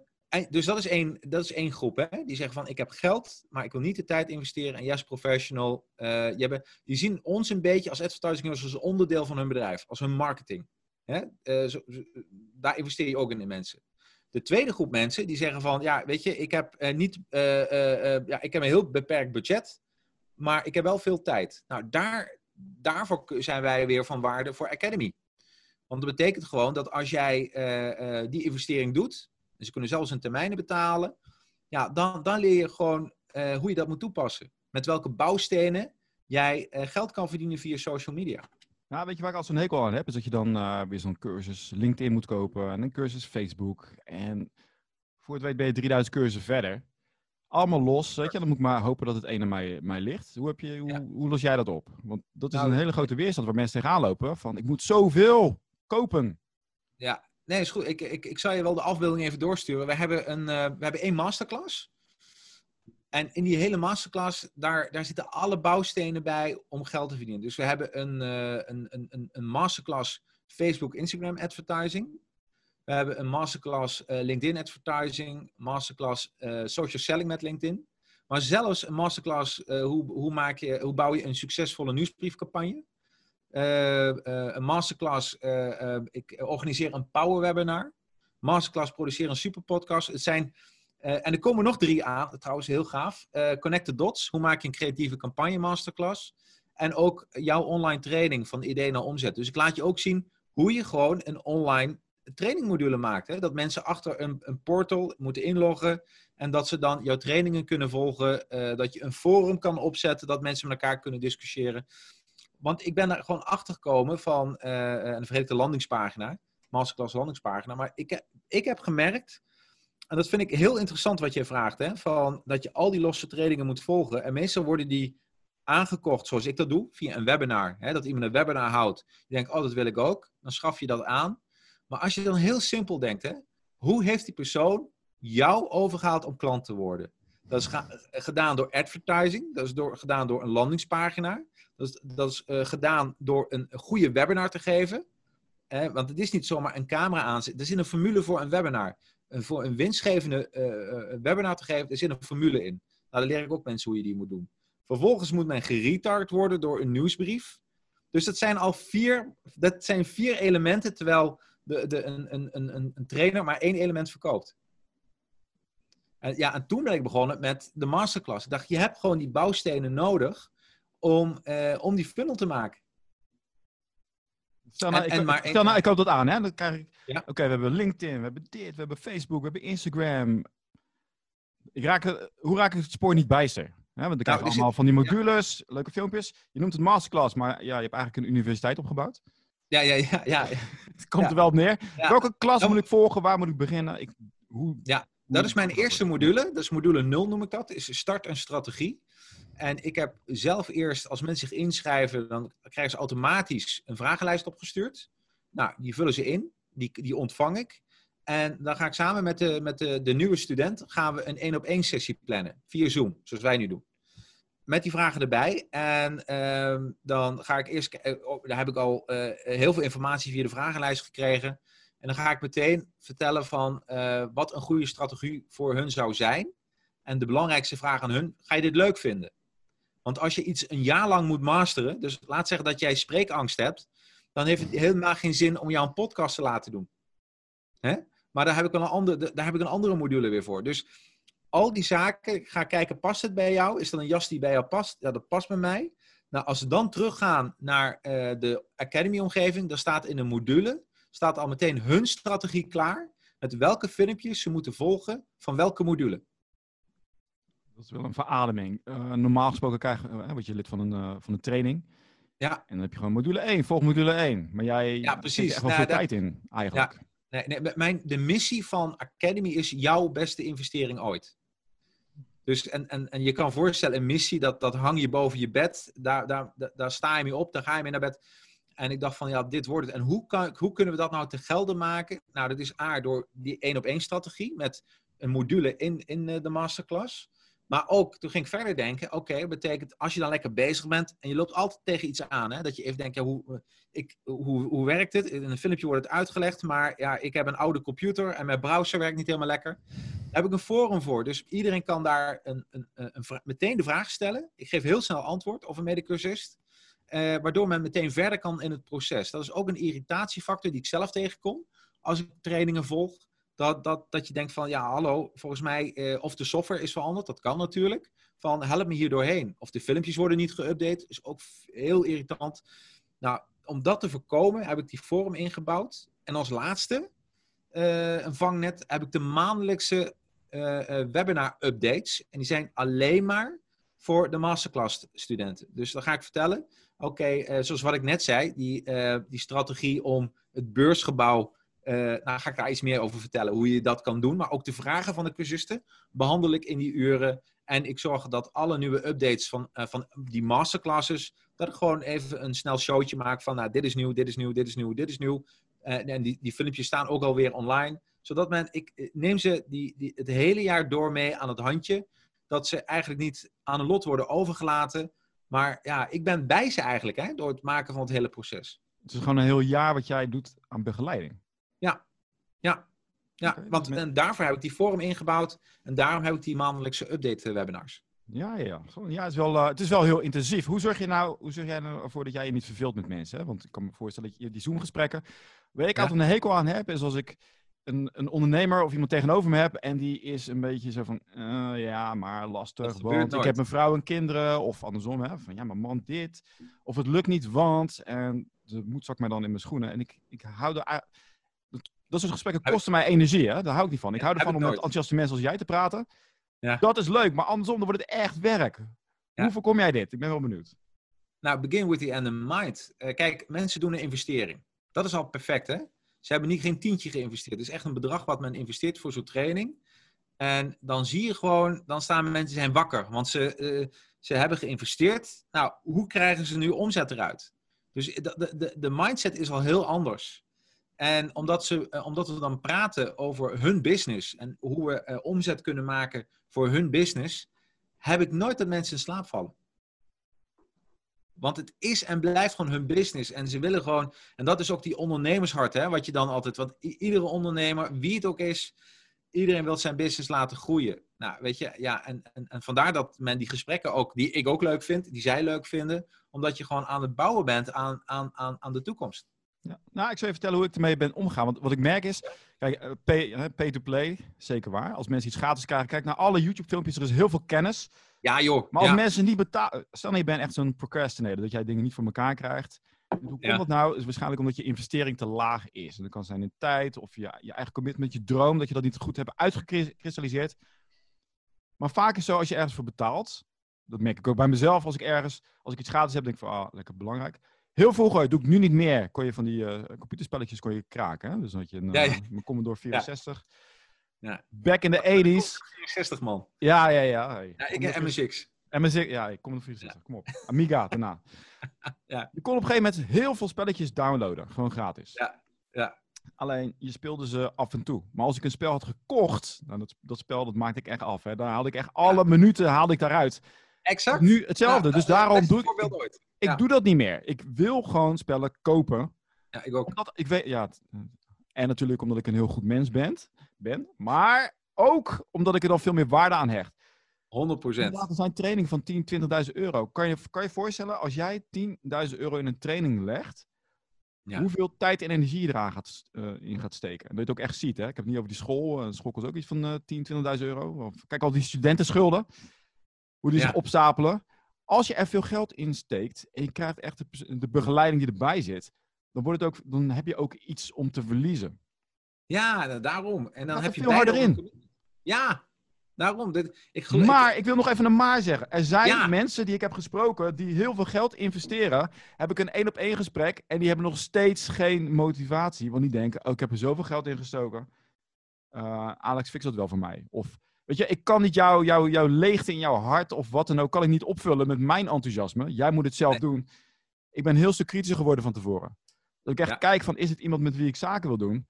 dus dat is één, dat is één groep. Hè? Die zeggen van ik heb geld, maar ik wil niet de tijd investeren. En yes, professional. Uh, die, die zien ons een beetje als advertising als onderdeel van hun bedrijf, als hun marketing. Hè? Uh, zo, daar investeer je ook in de mensen. De tweede groep mensen die zeggen van ja, weet je, ik heb uh, niet, ja, ik heb een heel beperkt budget, maar ik heb wel veel tijd. Nou, daar, daarvoor zijn wij weer van waarde voor Academy. Want dat betekent gewoon dat als jij die investering doet, en ze kunnen zelfs een termijnen betalen. Ja, dan, dan leer je gewoon uh, hoe je dat moet toepassen. Met welke bouwstenen jij uh, geld kan verdienen via social media. Nou, weet je waar ik al zo'n hekel aan heb? Is dat je dan uh, weer zo'n cursus LinkedIn moet kopen en een cursus Facebook. En voor het weet ben je 3000 cursussen verder. Allemaal los, weet je. Dan moet ik maar hopen dat het ene mij, mij ligt. Hoe, heb je, hoe, ja. hoe los jij dat op? Want dat is nou, een hele grote weerstand waar mensen tegenaan lopen. Van, ik moet zoveel kopen. Ja, Nee, is goed. Ik, ik, ik zal je wel de afbeelding even doorsturen. We hebben, een, uh, we hebben één masterclass. En in die hele masterclass, daar, daar zitten alle bouwstenen bij om geld te verdienen. Dus we hebben een, uh, een, een, een masterclass Facebook, Instagram advertising. We hebben een masterclass uh, LinkedIn advertising. Masterclass social selling met LinkedIn. Maar zelfs een masterclass hoe, hoe, maak je, hoe bouw je een succesvolle nieuwsbriefcampagne. Eh, eh, een masterclass. Eh, ik organiseer een power webinar. Masterclass produceer een super podcast. Het zijn, en er komen nog drie aan, trouwens heel gaaf. Connect the Dots. Hoe maak je een creatieve campagne masterclass? En ook jouw online training van idee naar omzet. Dus ik laat je ook zien hoe je gewoon een online trainingmodule maakt. Hè? Dat mensen achter een, een, portal moeten inloggen en dat ze dan jouw trainingen kunnen volgen. dat je een forum kan opzetten, dat mensen met elkaar kunnen discussiëren. Want ik ben er gewoon achter gekomen van, uh, en vergeet ik de landingspagina, masterclass landingspagina, maar ik, ik heb gemerkt, en dat vind ik heel interessant wat je vraagt, hè, van dat je al die losse trainingen moet volgen. En meestal worden die aangekocht zoals ik dat doe, via een webinar. Hè, dat iemand een webinar houdt, die denkt, oh dat wil ik ook, dan schaf je dat aan. Maar als je dan heel simpel denkt, hè, hoe heeft die persoon jou overgehaald om klant te worden? Dat is gedaan door advertising, dat is door, gedaan door een landingspagina. Dat is, dat is uh, gedaan door een, goede webinar te geven. Eh, want het is niet zomaar een camera aanzetten. Er zit een formule voor een webinar. Voor een winstgevende webinar te geven, er zit een formule in. Nou, dan leer ik ook mensen hoe je die moet doen. Vervolgens moet men geretard worden door een nieuwsbrief. Dus dat zijn al vier, dat zijn vier elementen, terwijl de, de, een, een, een, een trainer maar één element verkoopt. En, ja, en toen ben ik begonnen met de masterclass. Ik dacht, je hebt gewoon die bouwstenen nodig om, uh, om die funnel te maken. Stel nou, en, ik, en maar, stel nou, ik koop dat aan, hè? Dan krijg ik. Ja. Oké, we hebben LinkedIn, we hebben dit, we hebben Facebook, we hebben Instagram. Ik raak, hoe raak ik het spoor niet bijster? Hè? Want dan krijg je nou, allemaal van die modules, leuke filmpjes. Je noemt het masterclass, maar ja, je hebt eigenlijk een universiteit opgebouwd. Ja, ja, ja. ja. het komt er wel op neer. Welke klas moet ik volgen? Waar moet ik beginnen? Ik, hoe, ja, dat is mijn eerste module. Dat is module 0 noem ik dat. Is start en strategie. En ik heb zelf eerst, als mensen zich inschrijven, dan krijgen ze automatisch een vragenlijst opgestuurd. Nou, die vullen ze in, die, die ontvang ik. En dan ga ik samen met de, met de, de nieuwe student gaan we een één op één sessie plannen. Via Zoom, zoals wij nu doen. Met die vragen erbij. En ehm, dan ga ik eerst, uh, daar heb ik al uh, heel veel informatie via de vragenlijst gekregen. En dan ga ik meteen vertellen van uh, wat een goede strategie voor hun zou zijn. En de belangrijkste vraag aan hun, ga je dit leuk vinden? Want als je iets een jaar lang moet masteren, dus laat zeggen dat jij spreekangst hebt, dan heeft het helemaal geen zin om jou een podcast te laten doen. Hè? Maar daar heb, ik een andere, daar heb ik een andere module weer voor. Dus al die zaken, ik ga kijken, past het bij jou? Is dat een jas die bij jou past? Ja, dat past bij mij. Nou, als we dan teruggaan naar uh, de Academy-omgeving, dan staat in de module, staat al meteen hun strategie klaar, met welke filmpjes ze moeten volgen van welke module. Dat is wel een verademing. Uh, normaal gesproken krijg je, uh, word je lid van een, uh, van een training. Ja. En dan heb je gewoon module 1, volg module 1. Maar jij ja, precies. er wel nou, veel tijd in, eigenlijk. Ja. Nee, nee, mijn, de missie van Academy is jouw beste investering ooit. Dus, en, en, en je kan voorstellen, een missie, dat, dat hang je boven je bed. Daar, daar, daar sta je mee op, daar ga je mee naar bed. En ik dacht van, ja, dit wordt het. En hoe, kan, hoe kunnen we dat nou te gelden maken? Nou, dat is A, door die één-op-één strategie met een module in, in eh, de masterclass. Maar ook, toen ging ik verder denken, oké, dat betekent als je dan lekker bezig bent en je loopt altijd tegen iets aan, hè, dat je even denkt, ja, hoe, eh, ik, hoe, hoe werkt het? In een filmpje wordt het uitgelegd, maar ja, ik heb een oude computer en mijn browser werkt niet helemaal lekker. Daar heb ik een forum voor, dus iedereen kan daar een, een, een, meteen de vraag stellen. Ik geef heel snel antwoord of een medecursist, eh, waardoor men meteen verder kan in het proces. Dat is ook een irritatiefactor die ik zelf tegenkom als ik trainingen volg dat, dat, dat je denkt van, ja, hallo, volgens mij, eh, of de software is veranderd, dat kan natuurlijk. Van, help me hier doorheen. Of de filmpjes worden niet geüpdate, is ook heel irritant. Nou, om dat te voorkomen heb ik die forum ingebouwd. En als laatste, uh, een vangnet, heb ik de maandelijkse uh, webinar-updates. En die zijn alleen maar voor de masterclass-studenten. Dus dan ga ik vertellen, oké, zoals wat ik net zei, die, die strategie om het beursgebouw uh, nou ga ik daar iets meer over vertellen, hoe je dat kan doen. Maar ook de vragen van de cursisten behandel ik in die uren. En ik zorg dat alle nieuwe updates van, van die masterclasses, dat ik gewoon even een snel showtje maak van, nou, dit is nieuw, dit is nieuw, dit is nieuw, dit is nieuw. En die, die filmpjes staan ook alweer online. Zodat men, ik neem ze die, die, het hele jaar door mee aan het handje. Dat ze eigenlijk niet aan een lot worden overgelaten. Maar ja, ik ben bij ze eigenlijk, hè, door het maken van het hele proces. Het is gewoon een heel jaar wat jij doet aan begeleiding. Ja, ja. Ja, want en daarvoor heb ik die forum ingebouwd en daarom heb ik die maandelijkse update webinars. Ja, ja. ja het, is wel, uh, het is wel heel intensief. Hoe zorg je nou hoe zorg jij nou ervoor dat jij je niet verveelt met mensen? Hè? Want ik kan me voorstellen dat je die Zoom-gesprekken... Waar ik ja. altijd een hekel aan heb, is als ik een, een ondernemer of iemand tegenover me heb... en die is een beetje zo van... Uh, ja, maar lastig, want ik heb een vrouw en kinderen. Of andersom, hè, van ja, maar man, dit. Of het lukt niet, want... En de moed zak mij dan in mijn schoenen. En ik, ik hou er dat soort gesprekken kosten mij energie, hè? daar hou ik niet van. Ik hou ervan om met enthousiaste mensen als jij te praten. Ja. Dat is leuk, maar andersom, dan wordt het echt werk. Hoe voorkom jij dit? Ik ben wel benieuwd. Nou, begin with the end in mind. Uh, kijk, mensen doen een investering. Dat is al perfect, hè? Ze hebben niet geen tientje geïnvesteerd. Het is echt een bedrag wat men investeert voor zo'n training. En dan zie je gewoon, dan staan mensen zijn wakker. Want ze, uh, ze hebben geïnvesteerd. Nou, hoe krijgen ze nu omzet eruit? Dus de, de, de mindset is al heel anders. En omdat, ze, eh, omdat we dan praten over hun business en hoe we uh, omzet kunnen maken voor hun business, heb ik nooit dat mensen in slaap vallen. Want het is en blijft gewoon hun business. En ze willen gewoon, en dat is ook die ondernemershart, hè, wat je dan altijd, want iedere ondernemer, wie het ook is, iedereen wil zijn business laten groeien. Nou, weet je, ja, en, en, en vandaar dat men die gesprekken ook, die ik ook leuk vind, die zij leuk vinden, omdat je gewoon aan het bouwen bent aan, aan, aan, aan de toekomst. Ja. Nou, ik zal je vertellen hoe ik ermee ben omgegaan. Want wat ik merk is, kijk, eh, pay, pay to play, zeker waar. Als mensen iets gratis krijgen, kijk naar alle YouTube-filmpjes, er is heel veel kennis. Ja, joh. Maar als mensen niet betalen, stel nou je bent echt zo'n procrastinator, dat jij dingen niet voor elkaar krijgt. Hoe komt dat nou? Is waarschijnlijk omdat je investering te laag is. En dat kan zijn in tijd of je, je eigen commitment, je droom, dat je dat niet goed hebt uitgekristalliseerd. Maar vaak is het zo, als je ergens voor betaalt, dat merk ik ook bij mezelf, als ik ergens, als ik iets gratis heb, denk ik van, ah, lekker belangrijk. Heel vroeger, doe ik nu niet meer, kon je van die uh, computerspelletjes kon je kraken. Hè? Dus dan had je een, ja, ja. Uh, Commodore 64. Ja. Back in the 80s. 64 man. Ja, ja, ja. ja ik heb MSX. MSX, ja, ik kom er 64, kom op. Amiga daarna. ja. Je kon op een gegeven moment heel veel spelletjes downloaden, gewoon gratis. Ja, ja. Alleen, je speelde ze af en toe. Maar als ik een spel had gekocht, nou, dat, dat spel dat maakte ik echt af. Hè. Daar haalde ik echt alle minuten haalde ik daaruit. Exact. Nu hetzelfde. dus daarom doe ik. Ooit. Ik doe dat niet meer. Ik wil gewoon spellen kopen. Ja, ik ook. Omdat, ik weet, ja, en natuurlijk omdat ik een heel goed mens ben, ben. Maar ook omdat ik er dan veel meer waarde aan hecht. 100 procent. Dat zijn training van 10, 20.000 euro. Kan je, kan je voorstellen, als jij 10.000 euro in een training legt, ja. hoeveel tijd en energie je eraan gaat, uh, in gaat steken. En dat je het ook echt ziet. Hè? Ik heb het niet over die school. De school kost ook iets van uh, 10, 20.000 euro. Of, kijk al die studentenschulden. Hoe die zich opstapelen. Als je er veel geld in steekt en je krijgt echt de, de, begeleiding die erbij zit, dan, wordt het ook, dan heb je ook iets om te verliezen. Ja, daarom. En dan heb je veel harder in. Ja, daarom. Dit, ik Maar ik wil nog even een maar zeggen. Er zijn mensen die ik heb gesproken die heel veel geld investeren. Heb ik een één op één gesprek en die hebben nog steeds geen motivatie. Want die denken, oh, ik heb er zoveel geld in gestoken. Uh, Alex, fix dat wel voor mij. Of Weet je, ik kan niet jouw jou, jouw leegte in jouw hart of wat dan ook, kan ik niet opvullen met mijn enthousiasme. Jij moet het zelf doen. ik ben heel stuk kritischer geworden van tevoren. Dat ik echt kijk van, is het iemand met wie ik zaken wil doen?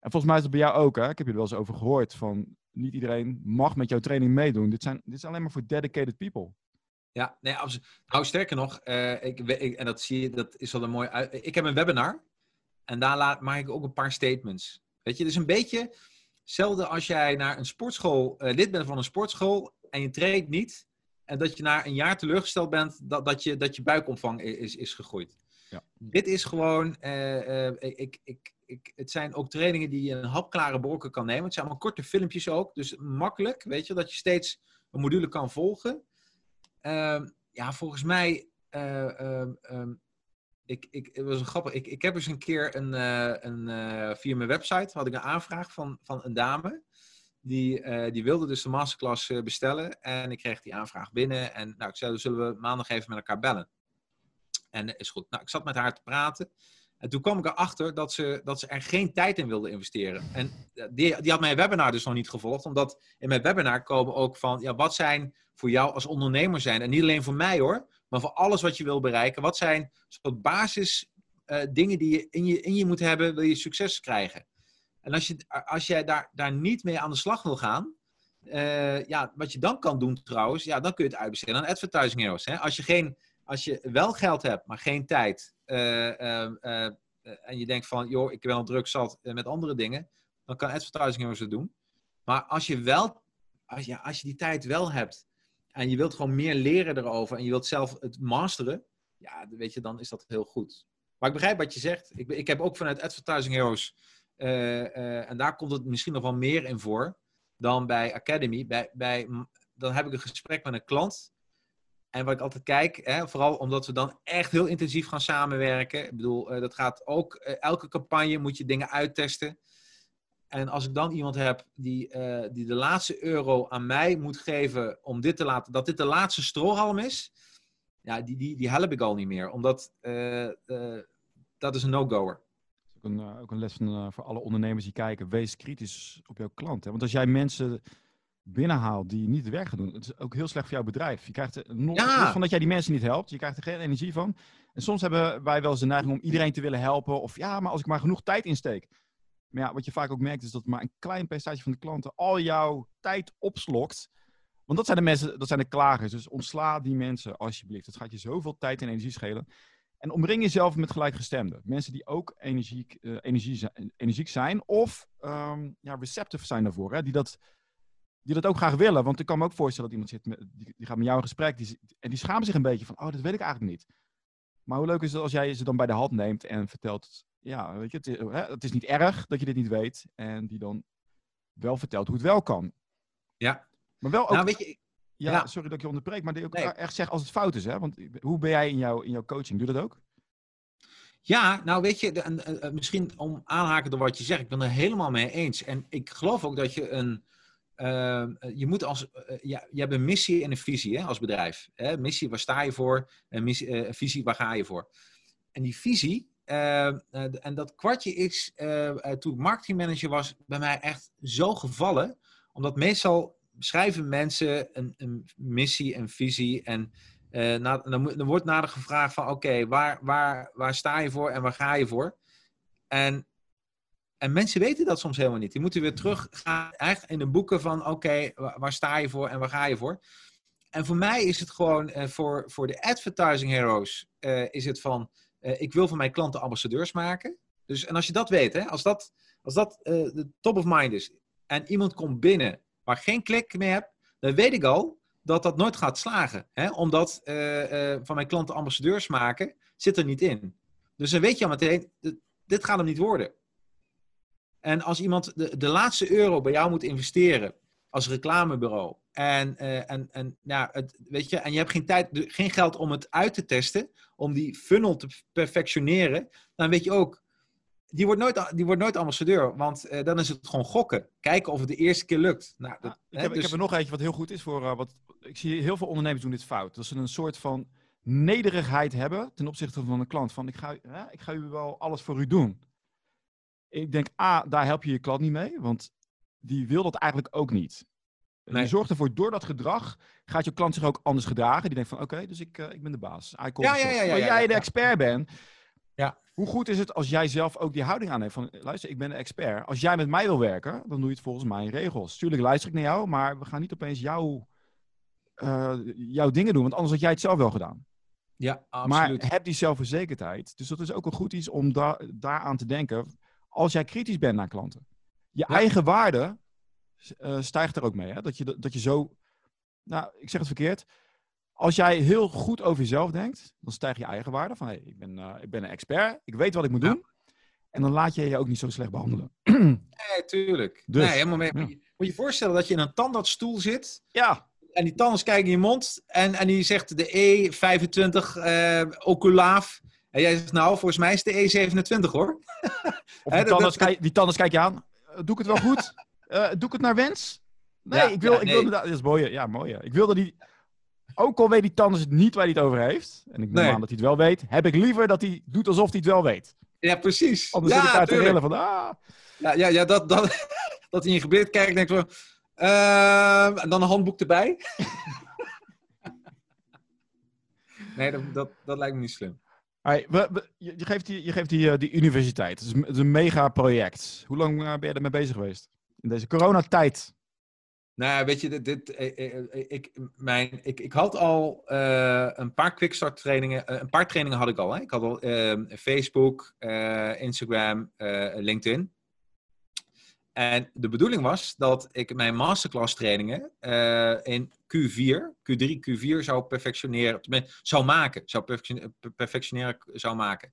En volgens mij is het bij jou ook, hè? Ik heb je er wel eens over gehoord van, niet iedereen mag met jouw training meedoen. Dit, zijn, dit is alleen maar voor dedicated people. Ja, nee, absoluut. Nou, sterker nog, uh, ik, ik, en dat zie je, dat is wel een mooi uit. Ik heb een webinar en daar laat, maak ik ook een paar statements. Weet je, dus een beetje hetzelfde als jij naar een sportschool, uh, lid bent van een sportschool en je traint niet. En dat je na een jaar teleurgesteld bent dat, dat, je, dat je buikomvang is, is gegroeid. Ja. Dit is gewoon, uh, ik, ik, ik, het zijn ook trainingen die je een hapklare brokken kan nemen. Het zijn allemaal korte filmpjes ook, dus makkelijk, weet je, dat je steeds een module kan volgen. Ehm, ja, volgens mij, um, ik, ik, het was grappig. Ik, ik heb eens een keer een, een, via mijn website had ik een aanvraag van, van een dame. Die, die wilde dus de masterclass bestellen. En ik kreeg die aanvraag binnen. En nou, ik zei, dan zullen we maandag even met elkaar bellen. En is goed. Nou, ik zat met haar te praten. En toen kwam ik erachter dat ze, dat ze er geen tijd in wilde investeren. En die, die had mijn webinar dus nog niet gevolgd. Omdat in mijn webinar komen ook van, ja, wat zijn voor jou als ondernemer zijn. En niet alleen voor mij hoor, maar voor alles wat je wil bereiken. Wat zijn soort basis dingen die je in, je in je moet hebben, wil je succes krijgen. En als, je, als jij daar, daar niet mee aan de slag wil gaan, uh, ja, wat je dan kan doen trouwens, ja, dan kun je het uitbesteden aan advertising heroes. Hè? Als, je geen, als je wel geld hebt, maar geen tijd, uh, uh, en je denkt van, joh, ik ben al druk zat met andere dingen, dan kan advertising heroes het doen. Maar als je wel, als, ja, als je die tijd wel hebt en je wilt gewoon meer leren erover en je wilt zelf het masteren, ja, weet je, dan is dat heel goed. Maar ik begrijp wat je zegt. Ik, ik heb ook vanuit Advertising Heroes eh, eh, en daar komt het misschien nog wel meer in voor dan bij Academy. Bij, bij, dan heb ik een gesprek met een klant. En wat ik altijd kijk, hè, vooral omdat we dan echt heel intensief gaan samenwerken. Ik bedoel, uh, dat gaat ook, elke campagne moet je dingen uittesten. En als ik dan iemand heb die, die de laatste euro aan mij moet geven om dit te laten, dat dit de laatste strohalm is, ja, die, die, die help ik al niet meer. Omdat dat is een no-goer een, uh, ook een les van, voor alle ondernemers die kijken. Wees kritisch op jouw klant. Hè? Want als jij mensen binnenhaalt die niet werk gaan doen, het is ook heel slecht voor jouw bedrijf. Je krijgt er nog ja. van dat jij die mensen niet helpt. Je krijgt er geen energie van. En soms hebben wij wel eens de neiging om iedereen te willen helpen. Of ja, maar als ik maar genoeg tijd insteek. Maar ja, wat je vaak ook merkt is dat maar een klein percentage van de klanten al jouw tijd opslokt. Want dat zijn de mensen, dat zijn de klagers. Dus ontsla die mensen alsjeblieft. Het gaat je zoveel tijd en energie schelen. En omring jezelf met gelijkgestemden. Mensen die ook energiek, uh, energie, energiek zijn of um, ja, receptive zijn daarvoor. Hè? Die, dat, die dat ook graag willen. Want ik kan me ook voorstellen dat iemand zit, met, die, die gaat met jou in gesprek die, en die schamen zich een beetje van, oh, dat weet ik eigenlijk niet. Maar hoe leuk is het als jij ze dan bij de hand neemt en vertelt, ja, weet je, het is, hè, het is niet erg dat je dit niet weet. En die dan wel vertelt hoe het wel kan. Ja. Maar wel ook... Nou, weet je, ja, sorry dat ik je onderbreek, maar die ook echt zeg als het fout is. Hè? Want hoe ben jij in, jouw in jouw coaching? Doe dat ook? Ja, nou weet je, de, misschien om aanhaken door wat je zegt, ik ben er helemaal mee eens. En ik geloof ook dat je een. Uh, je moet als. Uh, ja, je hebt een missie en een visie hè, als bedrijf. Hè? Missie, waar sta je voor? En missie, visie, waar ga je voor? En die visie, en dat kwartje is, toen ik marketingmanager was, bij mij echt zo gevallen. Omdat meestal schrijven mensen een, een missie, een visie. En dan, dan, wordt nader gevraagd van oké, waar, waar, waar sta je voor en waar ga je voor? En, en mensen weten dat soms helemaal niet. Die moeten weer terug gaan eigenlijk in de boeken van oké, waar, sta je voor en waar ga je voor? En voor mij is het gewoon, uh, voor, voor de advertising heroes, uh, is het van ik wil van mijn klanten ambassadeurs maken. Dus, en als je dat weet, hè, als dat, als dat de top of mind is en iemand komt binnen maar geen klik meer heb, dan weet ik al dat dat nooit gaat slagen. Hè? Omdat van mijn klanten ambassadeurs maken, zit er niet in. Dus dan weet je al meteen, dit gaat hem niet worden. En als iemand de, de laatste euro bij jou moet investeren als reclamebureau. En, uh, en, en, ja, het, weet je, en je hebt geen, tijd, geen geld om het uit te testen, om die funnel te perfectioneren, dan weet je ook, die wordt nooit, die wordt nooit ambassadeur, want uh, dan is het gewoon gokken. Kijken of het de eerste keer lukt. Nou, dat, ik, heb, dus... ik, heb, er nog eentje wat heel goed is voor. Uh, wat, ik zie heel veel ondernemers doen dit fout. Dat ze een soort van nederigheid hebben ten opzichte van een klant. Van ik ga, hè, ik ga u wel alles voor u doen. Ik denk, A, daar help je je klant niet mee, want die wil dat eigenlijk ook niet. Je zorgt ervoor, door dat gedrag gaat je klant zich ook anders gedragen. Die denkt van, oké, dus ik, ik ben de baas. Ja, ja, ja, ja, Maar jij de expert bent, Ja. hoe goed is het als jij zelf ook die houding aanneemt van, luister, ik ben de expert. Als jij met mij wil werken, dan doe je het volgens mijn regels. Tuurlijk luister ik naar jou, maar we gaan niet opeens jouw, eh, jouw dingen doen, want anders had jij het zelf wel gedaan. Ja, absoluut. Maar heb die zelfverzekerdheid. Dus dat is ook een goed iets om da daaraan te denken. Als jij kritisch bent naar klanten. Je Ja. eigen waarde eh, stijgt er ook mee. Hè? Dat, je, dat je zo... Nou, ik zeg het verkeerd. Als jij heel goed over jezelf denkt, dan stijgt je eigen waarde. Van, hey, ik, ben, eh, ik ben een expert. Ik weet wat ik moet Ja. doen. En dan laat je je ook niet zo slecht behandelen. Nee, tuurlijk. Dus, nee, helemaal mee. ja. Moet je- Moet je voorstellen dat je in een tandartsstoel zit. Ja, En die tandarts kijkt in je mond. En, en die zegt de E25 eh oculaaf. En jij zegt nou, volgens mij is het de E27 hoor. die, tandarts, kijk, die tandarts kijk je aan. Eh, doe ik het wel goed? Eh, doe ik het naar wens? Nee, Ja, ik wil... ja, ik nee. wil dat is mooi. Ja, mooi. Ik wil dat die... Ook al weet die tandarts het niet waar hij het over heeft. En ik neem Nee. aan dat hij het wel weet. Heb ik liever dat hij doet alsof hij het wel weet. Ja, precies. Anders ja, zit ik daar te rillen van... Ah, Ja, ja, ja dat, dat, dat hij in je gebied kijkt en denkt van... ehm, en dan een handboek erbij. nee, dat, dat, dat lijkt me niet slim. Je, geeft die, je geeft die, eh, die universiteit. Het is, een mega project. Hoe lang eh, ben je ermee bezig geweest? In deze coronatijd. Nou, weet je, dit, eh, ik, mijn, ik, ik had al een paar quickstart trainingen. een paar trainingen had ik al. Hè? Ik had al eh, Facebook, Instagram, LinkedIn. En de bedoeling was dat ik mijn masterclass trainingen eh, in Q4, Q3, Q4 zou perfectioneren, zou maken, zou perfectioneren, zou maken.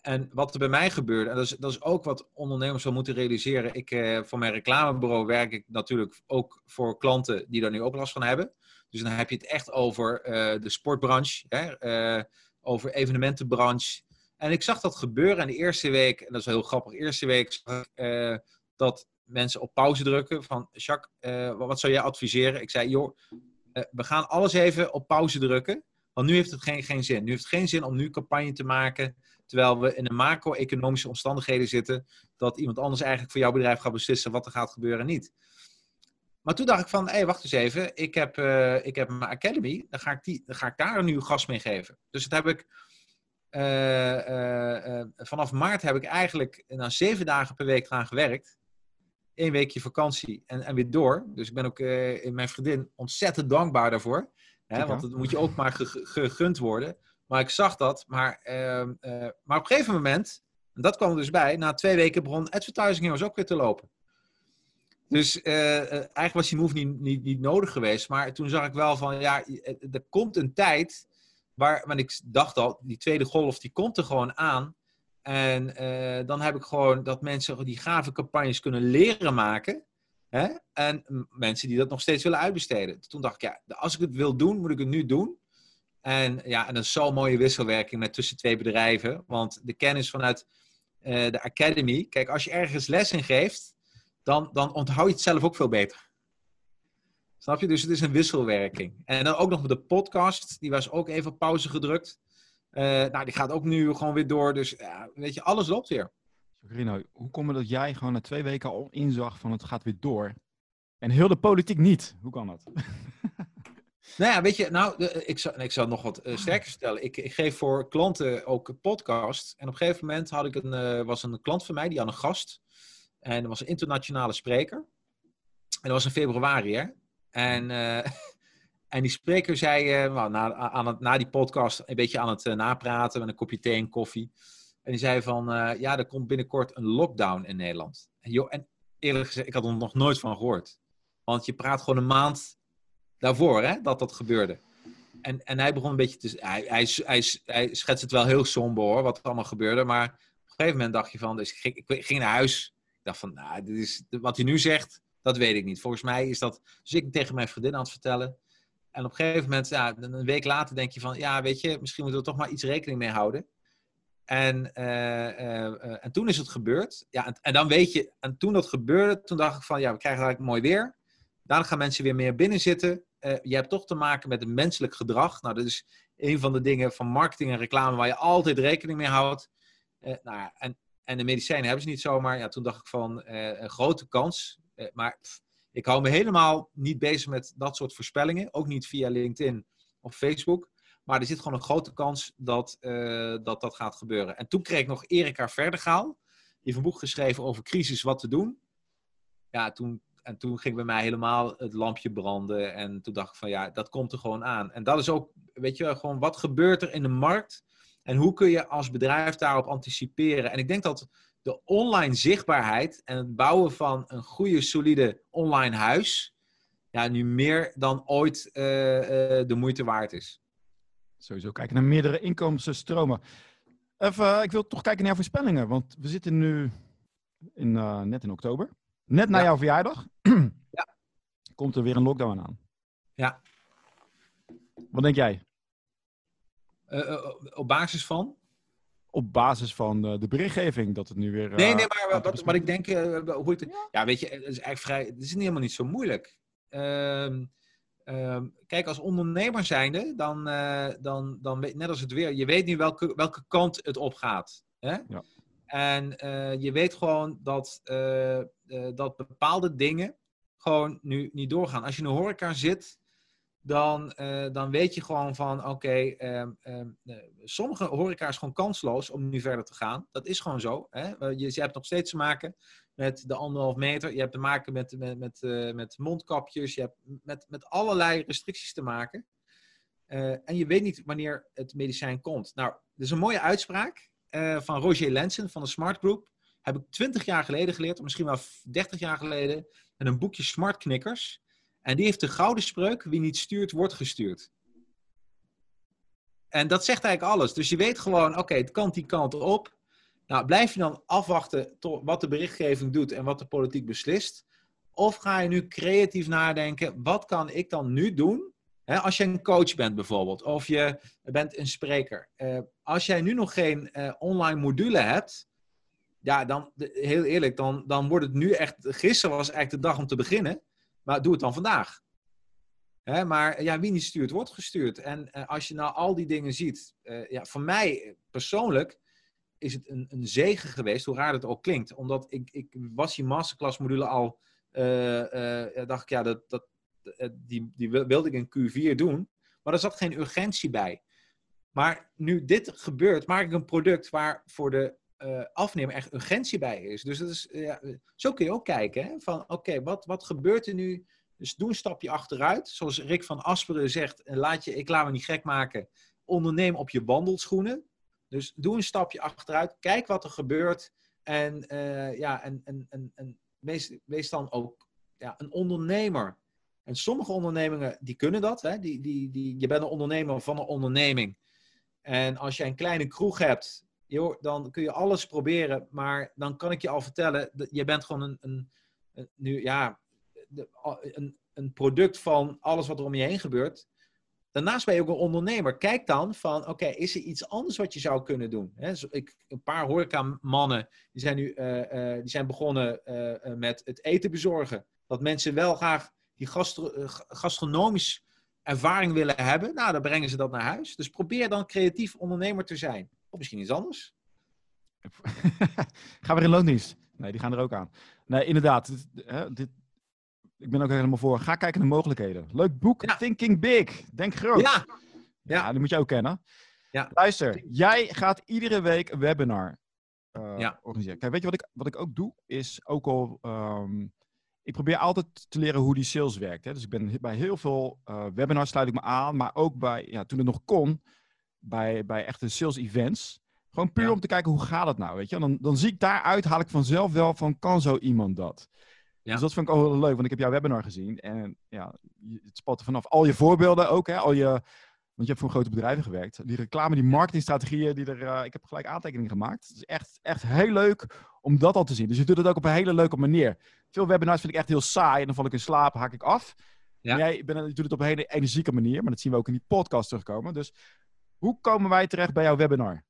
En wat er bij mij gebeurde, en dat is, dat is ook wat ondernemers wel moeten realiseren. Ik, eh, voor mijn reclamebureau werk ik natuurlijk ook voor klanten die daar nu ook last van hebben. Dus dan heb je het echt over eh, de sportbranche, hè, over evenementenbranche. En ik zag dat gebeuren en de eerste week, en dat is wel heel grappig, eerste week zag ik dat mensen op pauze drukken van Jacques, eh, wat zou jij adviseren? Ik zei, joh, eh, we gaan alles even op pauze drukken, want nu heeft het geen, geen zin. Nu heeft het geen zin om nu campagne te maken, terwijl we in een macro-economische omstandigheden zitten, dat iemand anders eigenlijk voor jouw bedrijf gaat beslissen wat er gaat gebeuren en niet. Maar toen dacht ik van, hé, hey, wacht eens even. Ik heb, eh, ik heb mijn academy. Dan ga, ik die, dan ga ik daar nu gas mee geven. Dus dat heb ik... vanaf maart heb ik eigenlijk na zeven dagen per week eraan gewerkt. Eén weekje vakantie en, en weer door. Dus ik ben ook eh, in mijn vriendin ontzettend dankbaar daarvoor. Hè, want dat moet je ook maar ge- ge- gegund worden. Maar ik zag dat. Maar, ehm, eh, maar op een gegeven moment, en dat kwam er dus bij, na twee weken begon Advertising ook weer te lopen. Dus eh, eigenlijk was die move niet, niet, niet nodig geweest. Maar toen zag ik wel van, ja, er komt een tijd waar, want ik dacht al, die tweede golf, die komt er gewoon aan. En eh, dan heb ik gewoon dat mensen die gave campagnes kunnen leren maken. Hè? En mensen die dat nog steeds willen uitbesteden. Toen dacht ik, ja, als ik het wil doen, moet ik het nu doen. En ja, en dat is zo'n mooie wisselwerking met tussen twee bedrijven. Want de kennis vanuit eh, de academy, kijk, als je ergens les in geeft, dan, dan onthoud je het zelf ook veel beter. Snap je? Dus het is een wisselwerking. En dan ook nog de podcast, die was ook even pauze gedrukt. Eh, nou, die gaat ook nu gewoon weer door. Dus ja, weet je, alles loopt weer. Rino, hoe komt het dat jij gewoon na twee weken al inzag van het gaat weer door? En heel de politiek niet. Hoe kan dat? Nou ja, weet je, nou, de- ik, zal, ik zal nog wat eh, sterker vertellen. Ik, ik geef voor klanten ook podcast. En op een gegeven moment had ik een, eh, was een klant van mij, die had een gast. En dat was een internationale spreker. En dat was in februari, hè. En, eh, en die spreker zei, nou, na, aan het, na die podcast, een beetje aan het eh, napraten met een kopje thee en koffie. En die zei van, eh, ja, er komt binnenkort een lockdown in Nederland. En, joh, en eerlijk gezegd, ik had er nog nooit van gehoord. Want je praat gewoon een maand daarvoor, hè, dat dat gebeurde. En, en hij begon een beetje te... Hij, hij, hij, schetst het wel heel somber, hoor, wat er allemaal gebeurde. Maar op een gegeven moment dacht je van... Dus ik, ging, ik ging naar huis. Ik dacht van, nou, dit is, wat hij nu zegt, dat weet ik niet. Volgens mij is dat... Dus ik tegen mijn vriendin aan het vertellen. En op een gegeven moment, ja, een week later denk je van... Ja, weet je, misschien moeten we er toch maar iets rekening mee houden. En, eh, eh, eh, en toen is het gebeurd. Ja, en, dan weet je... En toen dat gebeurde, toen dacht ik van... Ja, we krijgen eigenlijk mooi weer. Daarna gaan mensen weer meer binnen zitten. Je hebt toch te maken met een menselijk gedrag. Nou, dat is een van de dingen van marketing en reclame waar je altijd rekening mee houdt. Nou, en, en de medicijnen hebben ze niet zomaar. Ja, toen dacht ik van een grote kans. Maar Ik hou me helemaal niet bezig met dat soort voorspellingen. Ook niet via LinkedIn of Facebook. Maar er zit gewoon een grote kans dat eh, dat, dat gaat gebeuren. En toen kreeg ik nog Erika Verdegaal. Die heeft een boek geschreven over crisis, wat te doen. Ja, toen, en toen ging bij mij helemaal het lampje branden. En toen dacht ik van ja, dat komt er gewoon aan. En dat is ook, weet je gewoon wat gebeurt er in de markt? En hoe kun je als bedrijf daarop anticiperen? En ik denk dat de online zichtbaarheid en het bouwen van een goede, solide online huis, ja, nu meer dan ooit uh, uh, de moeite waard is. Sowieso kijken naar meerdere inkomensstromen. Even, ik wil toch kijken naar voorspellingen, want we zitten nu in, net in oktober. Net na Ja. jouw verjaardag Ja. komt er weer een lockdown aan. Ja. Wat denk jij? Op basis van? Op basis van uh, de berichtgeving dat het nu weer. Nee, uh, nee, maar aantal wat, wat ik denk, uh, hoe het, ja, weet je, het is eigenlijk vrij, het is helemaal niet zo moeilijk. Ehm, ehm, kijk, als ondernemer zijnde, dan, eh, dan, dan weet, net als het weer, je weet nu welke, welke kant het op gaat. Hè? Ja. En eh, je weet gewoon dat, eh, eh, dat bepaalde dingen gewoon nu niet doorgaan. Als je in de horeca zit, dan, eh, dan weet je gewoon van, oké, ehm, ehm, eh, sommige horeca is gewoon kansloos om nu verder te gaan. Dat is gewoon zo. Hè? Eh, Je, je hebt nog steeds te maken met de anderhalf meter. Je hebt te maken met, met, met, eh, met mondkapjes. Je hebt met, met allerlei restricties te maken. En je weet niet wanneer het medicijn komt. Nou, er is een mooie uitspraak van Roger Lensen van de Smart Group. Heb ik 20 jaar geleden geleerd, of misschien wel 30 jaar geleden, met een boekje Smart Knikkers. En die heeft de gouden spreuk: wie niet stuurt, wordt gestuurd. En dat zegt eigenlijk alles. Dus je weet gewoon, oké, het kan die kant op. Nou, blijf je dan afwachten tot wat de berichtgeving doet en wat de politiek beslist? Of ga je nu creatief nadenken, wat kan ik dan nu doen? Als je een coach bent bijvoorbeeld, of je bent een spreker. Eh, als jij nu nog geen eh, online module hebt, ja, dan, heel eerlijk, dan, dan wordt het nu echt, gisteren was eigenlijk de dag om te beginnen, maar doe het dan vandaag. Hè, maar ja, wie niet stuurt, wordt gestuurd. En eh, als je nou al die dingen ziet, eh, ja, voor mij persoonlijk is het een, een zegen geweest, hoe raar het ook klinkt. Omdat ik, ik was die masterclass module al, eh, dacht ik, ja, dat, dat, die, die wil- wilde ik in Q4 doen. Maar er zat geen urgentie bij. Maar nu dit gebeurt, maak ik een product waar voor de eh, afnemer echt urgentie bij is. Dus dat is, eh, ja, zo kun je ook kijken. Hè? Van oké, wat, wat gebeurt er nu? Dus doe een stapje achteruit. Zoals Rick van Asperen zegt, en laat je, ik laat me niet gek maken. Onderneem op je wandelschoenen. Dus doe een stapje achteruit. Kijk wat er gebeurt. En, eh, ja, en, en, en, en wees, dan ook ja, een ondernemer. En sommige ondernemingen die kunnen dat. Hè? Die, die, die, je bent een ondernemer van een onderneming. En als je een kleine kroeg hebt, joh, dan kun je alles proberen. Maar dan kan ik je al vertellen, dat je bent gewoon een, een, nu, ja, een, een product van alles wat er om je heen gebeurt. Daarnaast ben je ook een ondernemer. Kijk dan van, oké, is er iets anders wat je zou kunnen doen? Ik, een paar horecamannen, die zijn nu eh, eh, die zijn begonnen eh, met het eten bezorgen. Dat mensen wel graag die gastro gastronomisch ervaring willen hebben. Nou, dan brengen ze dat naar huis. Dus probeer dan creatief ondernemer te zijn. Of misschien iets anders. gaan we in loondienst? Nee, die gaan er ook aan. Nee, inderdaad. Dit, hè, dit, ik ben ook helemaal voor. Ga kijken naar mogelijkheden. Leuk boek, Ja. Thinking Big. Denk groot. Ja, Ja, die moet je ook kennen. Ja. Luister, jij gaat iedere week een webinar eh, Ja. organiseren. Kijk, weet je wat ik, wat ik ook doe? Is ook al... ehm, ik probeer altijd te leren hoe die sales werkt. Hè? Dus ik ben bij heel veel eh, webinars sluit ik me aan. Maar ook bij, ja, toen het nog kon, bij, bij echte sales events. Gewoon puur Ja. om te kijken, hoe gaat het nou? Weet je? Dan, dan zie ik daaruit, haal ik vanzelf wel van, kan zo iemand dat? Ja. Dus dat vind ik ook wel leuk, want ik heb jouw webinar gezien. En ja, het spat er vanaf. Al je voorbeelden ook, hè? Al je, want je hebt voor grote bedrijven gewerkt. Die reclame, die marketingstrategieën, die er, eh, ik heb gelijk aantekeningen gemaakt. Het is echt, echt heel leuk om dat al te zien. Dus je doet het ook op een hele leuke manier. Veel webinars vind ik echt heel saai. En dan val ik in slaap, haak ik af. Ja. Jij bent, je doet het op een hele energieke manier. Maar dat zien we ook in die podcast terugkomen. Dus hoe komen wij terecht bij jouw webinar?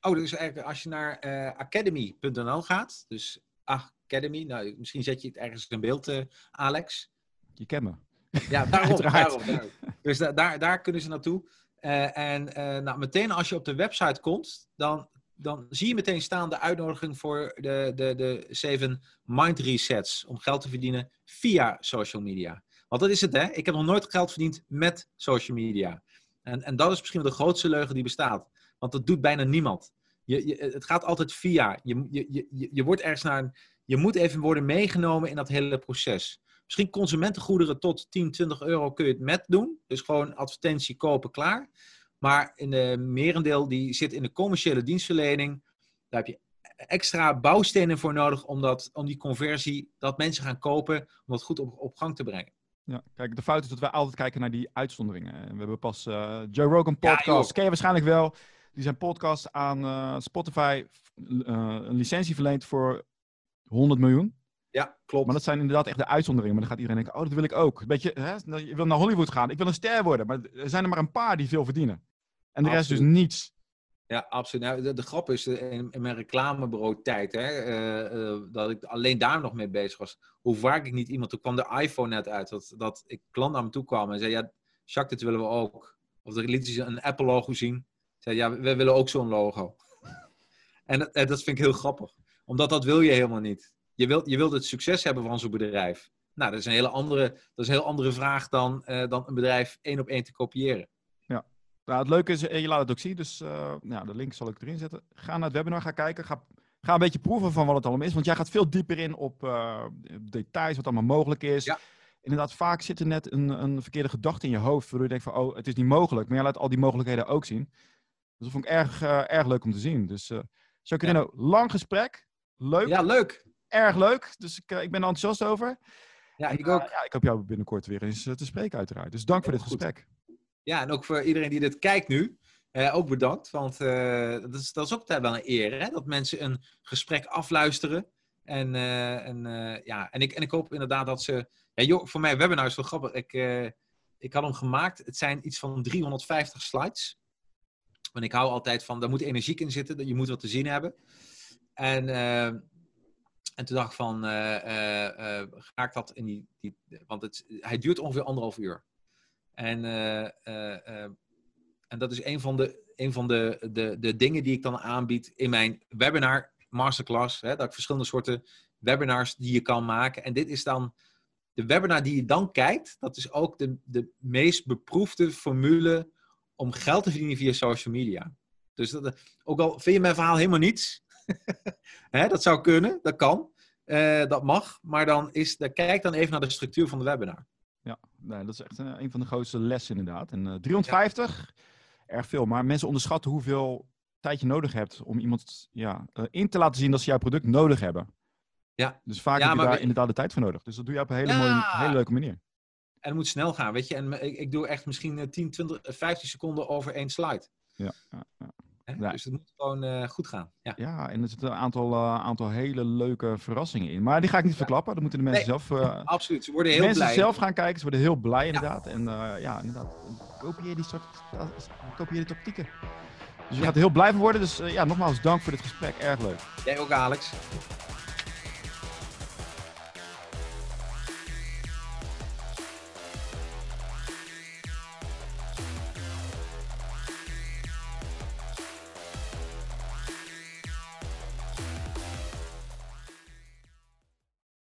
Oh, dus eigenlijk als je naar eh, academy.nl gaat, dus Academy, nou, misschien zet je het ergens in beeld, eh, Alex. Je kent me. Ja, daarom, daarom, daarom. Dus da- daar, daar kunnen ze naartoe. Eh, en nou, meteen als je op de website komt, dan dan zie je meteen staan de uitnodiging voor de, de, de zeven mind resets om geld te verdienen via social media. Want dat is het, hè? Ik heb nog nooit geld verdiend met social media. En, en dat is misschien de grootste leugen die bestaat. Want dat doet bijna niemand. Je, je, het gaat altijd via. Je, je, je, je wordt ergens naar. Je moet even worden meegenomen in dat hele proces. Misschien consumentengoederen tot 10, 20 euro kun je het met doen. Dus gewoon advertentie kopen, klaar. Maar in de merendeel die zit in de commerciële dienstverlening. Daar heb je extra bouwstenen voor nodig om, dat, om die conversie, dat mensen gaan kopen, om dat goed op gang te brengen. Ja, kijk, de fout is dat wij altijd kijken naar die uitzonderingen. We hebben pas uh, Joe Rogan podcast, ja, ken je waarschijnlijk wel. Die zijn podcast aan uh, Spotify uh, een licentie verleend voor 100 miljoen. Ja, klopt. Maar dat zijn inderdaad echt de uitzonderingen. Maar dan gaat iedereen denken, oh, dat wil ik ook. Beetje, hè, je wil naar Hollywood gaan, ik wil een ster worden. Maar er zijn er maar een paar die veel verdienen. En de rest dus niets. Ja, absoluut. Nou, de, de, grap is, in, in mijn reclamebureau tijd, hè, uh, uh, dat ik alleen daar nog mee bezig was. Hoe vaak ik niet iemand, toen kwam de iPhone net uit, dat, dat ik klant naar me toe kwam en zei, ja, Jacques, dit willen we ook. Of dan liet ze een Apple logo zien. Zei, ja, we willen ook zo'n logo. en dat, dat vind ik heel grappig. Omdat dat wil je helemaal niet. Je wilt, je wilt het succes hebben van zo'n bedrijf. Nou, dat is een hele andere, dat is een heel andere vraag dan, dan een bedrijf één op één te kopiëren. Nou, het leuke is, je laat het ook zien, dus uh, nou, de link zal ik erin zetten. Ga naar het webinar, ga kijken, ga, ga een beetje proeven van wat het allemaal is. Want jij gaat veel dieper in op uh, details, wat allemaal mogelijk is. Ja. Inderdaad, vaak zit er net een, een verkeerde gedachte in je hoofd, waardoor je denkt van, oh, het is niet mogelijk. Maar jij laat al die mogelijkheden ook zien. Dus dat vond ik erg, uh, erg leuk om te zien. Dus, Jacqueline, ja. lang gesprek. Leuk. Ja, leuk. Erg leuk. Dus ik, ik ben er enthousiast over. Ja, ik ook. ja, ik hoop jou binnenkort weer eens te spreken, uiteraard. Dus dank voor dit goed. gesprek. Ja, en ook voor iedereen die dit kijkt nu, eh, ook bedankt. Want uh, dat, is, dat is ook wel een eer, hè? dat mensen een gesprek afluisteren. En, uh, en, ja, en, ik, en ik hoop inderdaad dat ze... Ja, joh, voor mij webinar is wel grappig. Ik, ik had hem gemaakt. Het zijn iets van 350 slides. Want ik hou altijd van, daar moet energiek in zitten. Je moet wat te zien hebben. En, en toen dacht ik van, ga ik dat in die... die want het, hij duurt ongeveer anderhalf uur. En, uh, uh, uh, en dat is een van, de, van de, de, de dingen die ik dan aanbied in mijn webinar masterclass. Hè, dat ik verschillende soorten webinars die je kan maken. En dit is dan de webinar die je dan kijkt. Dat is ook de, de meest beproefde formule om geld te verdienen via social media. Dus dat, ook al vind je mijn verhaal helemaal niets. hè, dat zou kunnen, dat kan. dat mag. Maar dan is, dan kijk dan even naar de structuur van de webinar. Ja, nee, dat is echt een, een van de grootste lessen inderdaad. En uh, 350, ja. erg veel. Maar mensen onderschatten hoeveel tijd je nodig hebt om iemand ja, uh, in te laten zien dat ze jouw product nodig hebben. Ja. Dus vaak ja, heb je daar we... inderdaad de tijd voor nodig. Dus dat doe je op een hele, mooie, hele leuke manier. En het moet snel gaan, weet je. En ik, ik doe echt misschien 10, 20, 15 seconden over één slide. Ja, ja, ja. Ja. Dus het moet gewoon uh, goed gaan. Ja. ja, en er zitten een aantal, uh, aantal hele leuke verrassingen in. Maar die ga ik niet verklappen. Dan moeten de mensen nee, zelf... Uh, absoluut, ze worden heel mensen blij. zelf gaan kijken. Ze worden heel blij inderdaad. En ja, inderdaad. Kopieer die soort... Kopieer die tactieken. Dus je gaat er heel blij van worden. Dus ja, nogmaals dank voor dit gesprek. Erg leuk. Jij ook, Alex.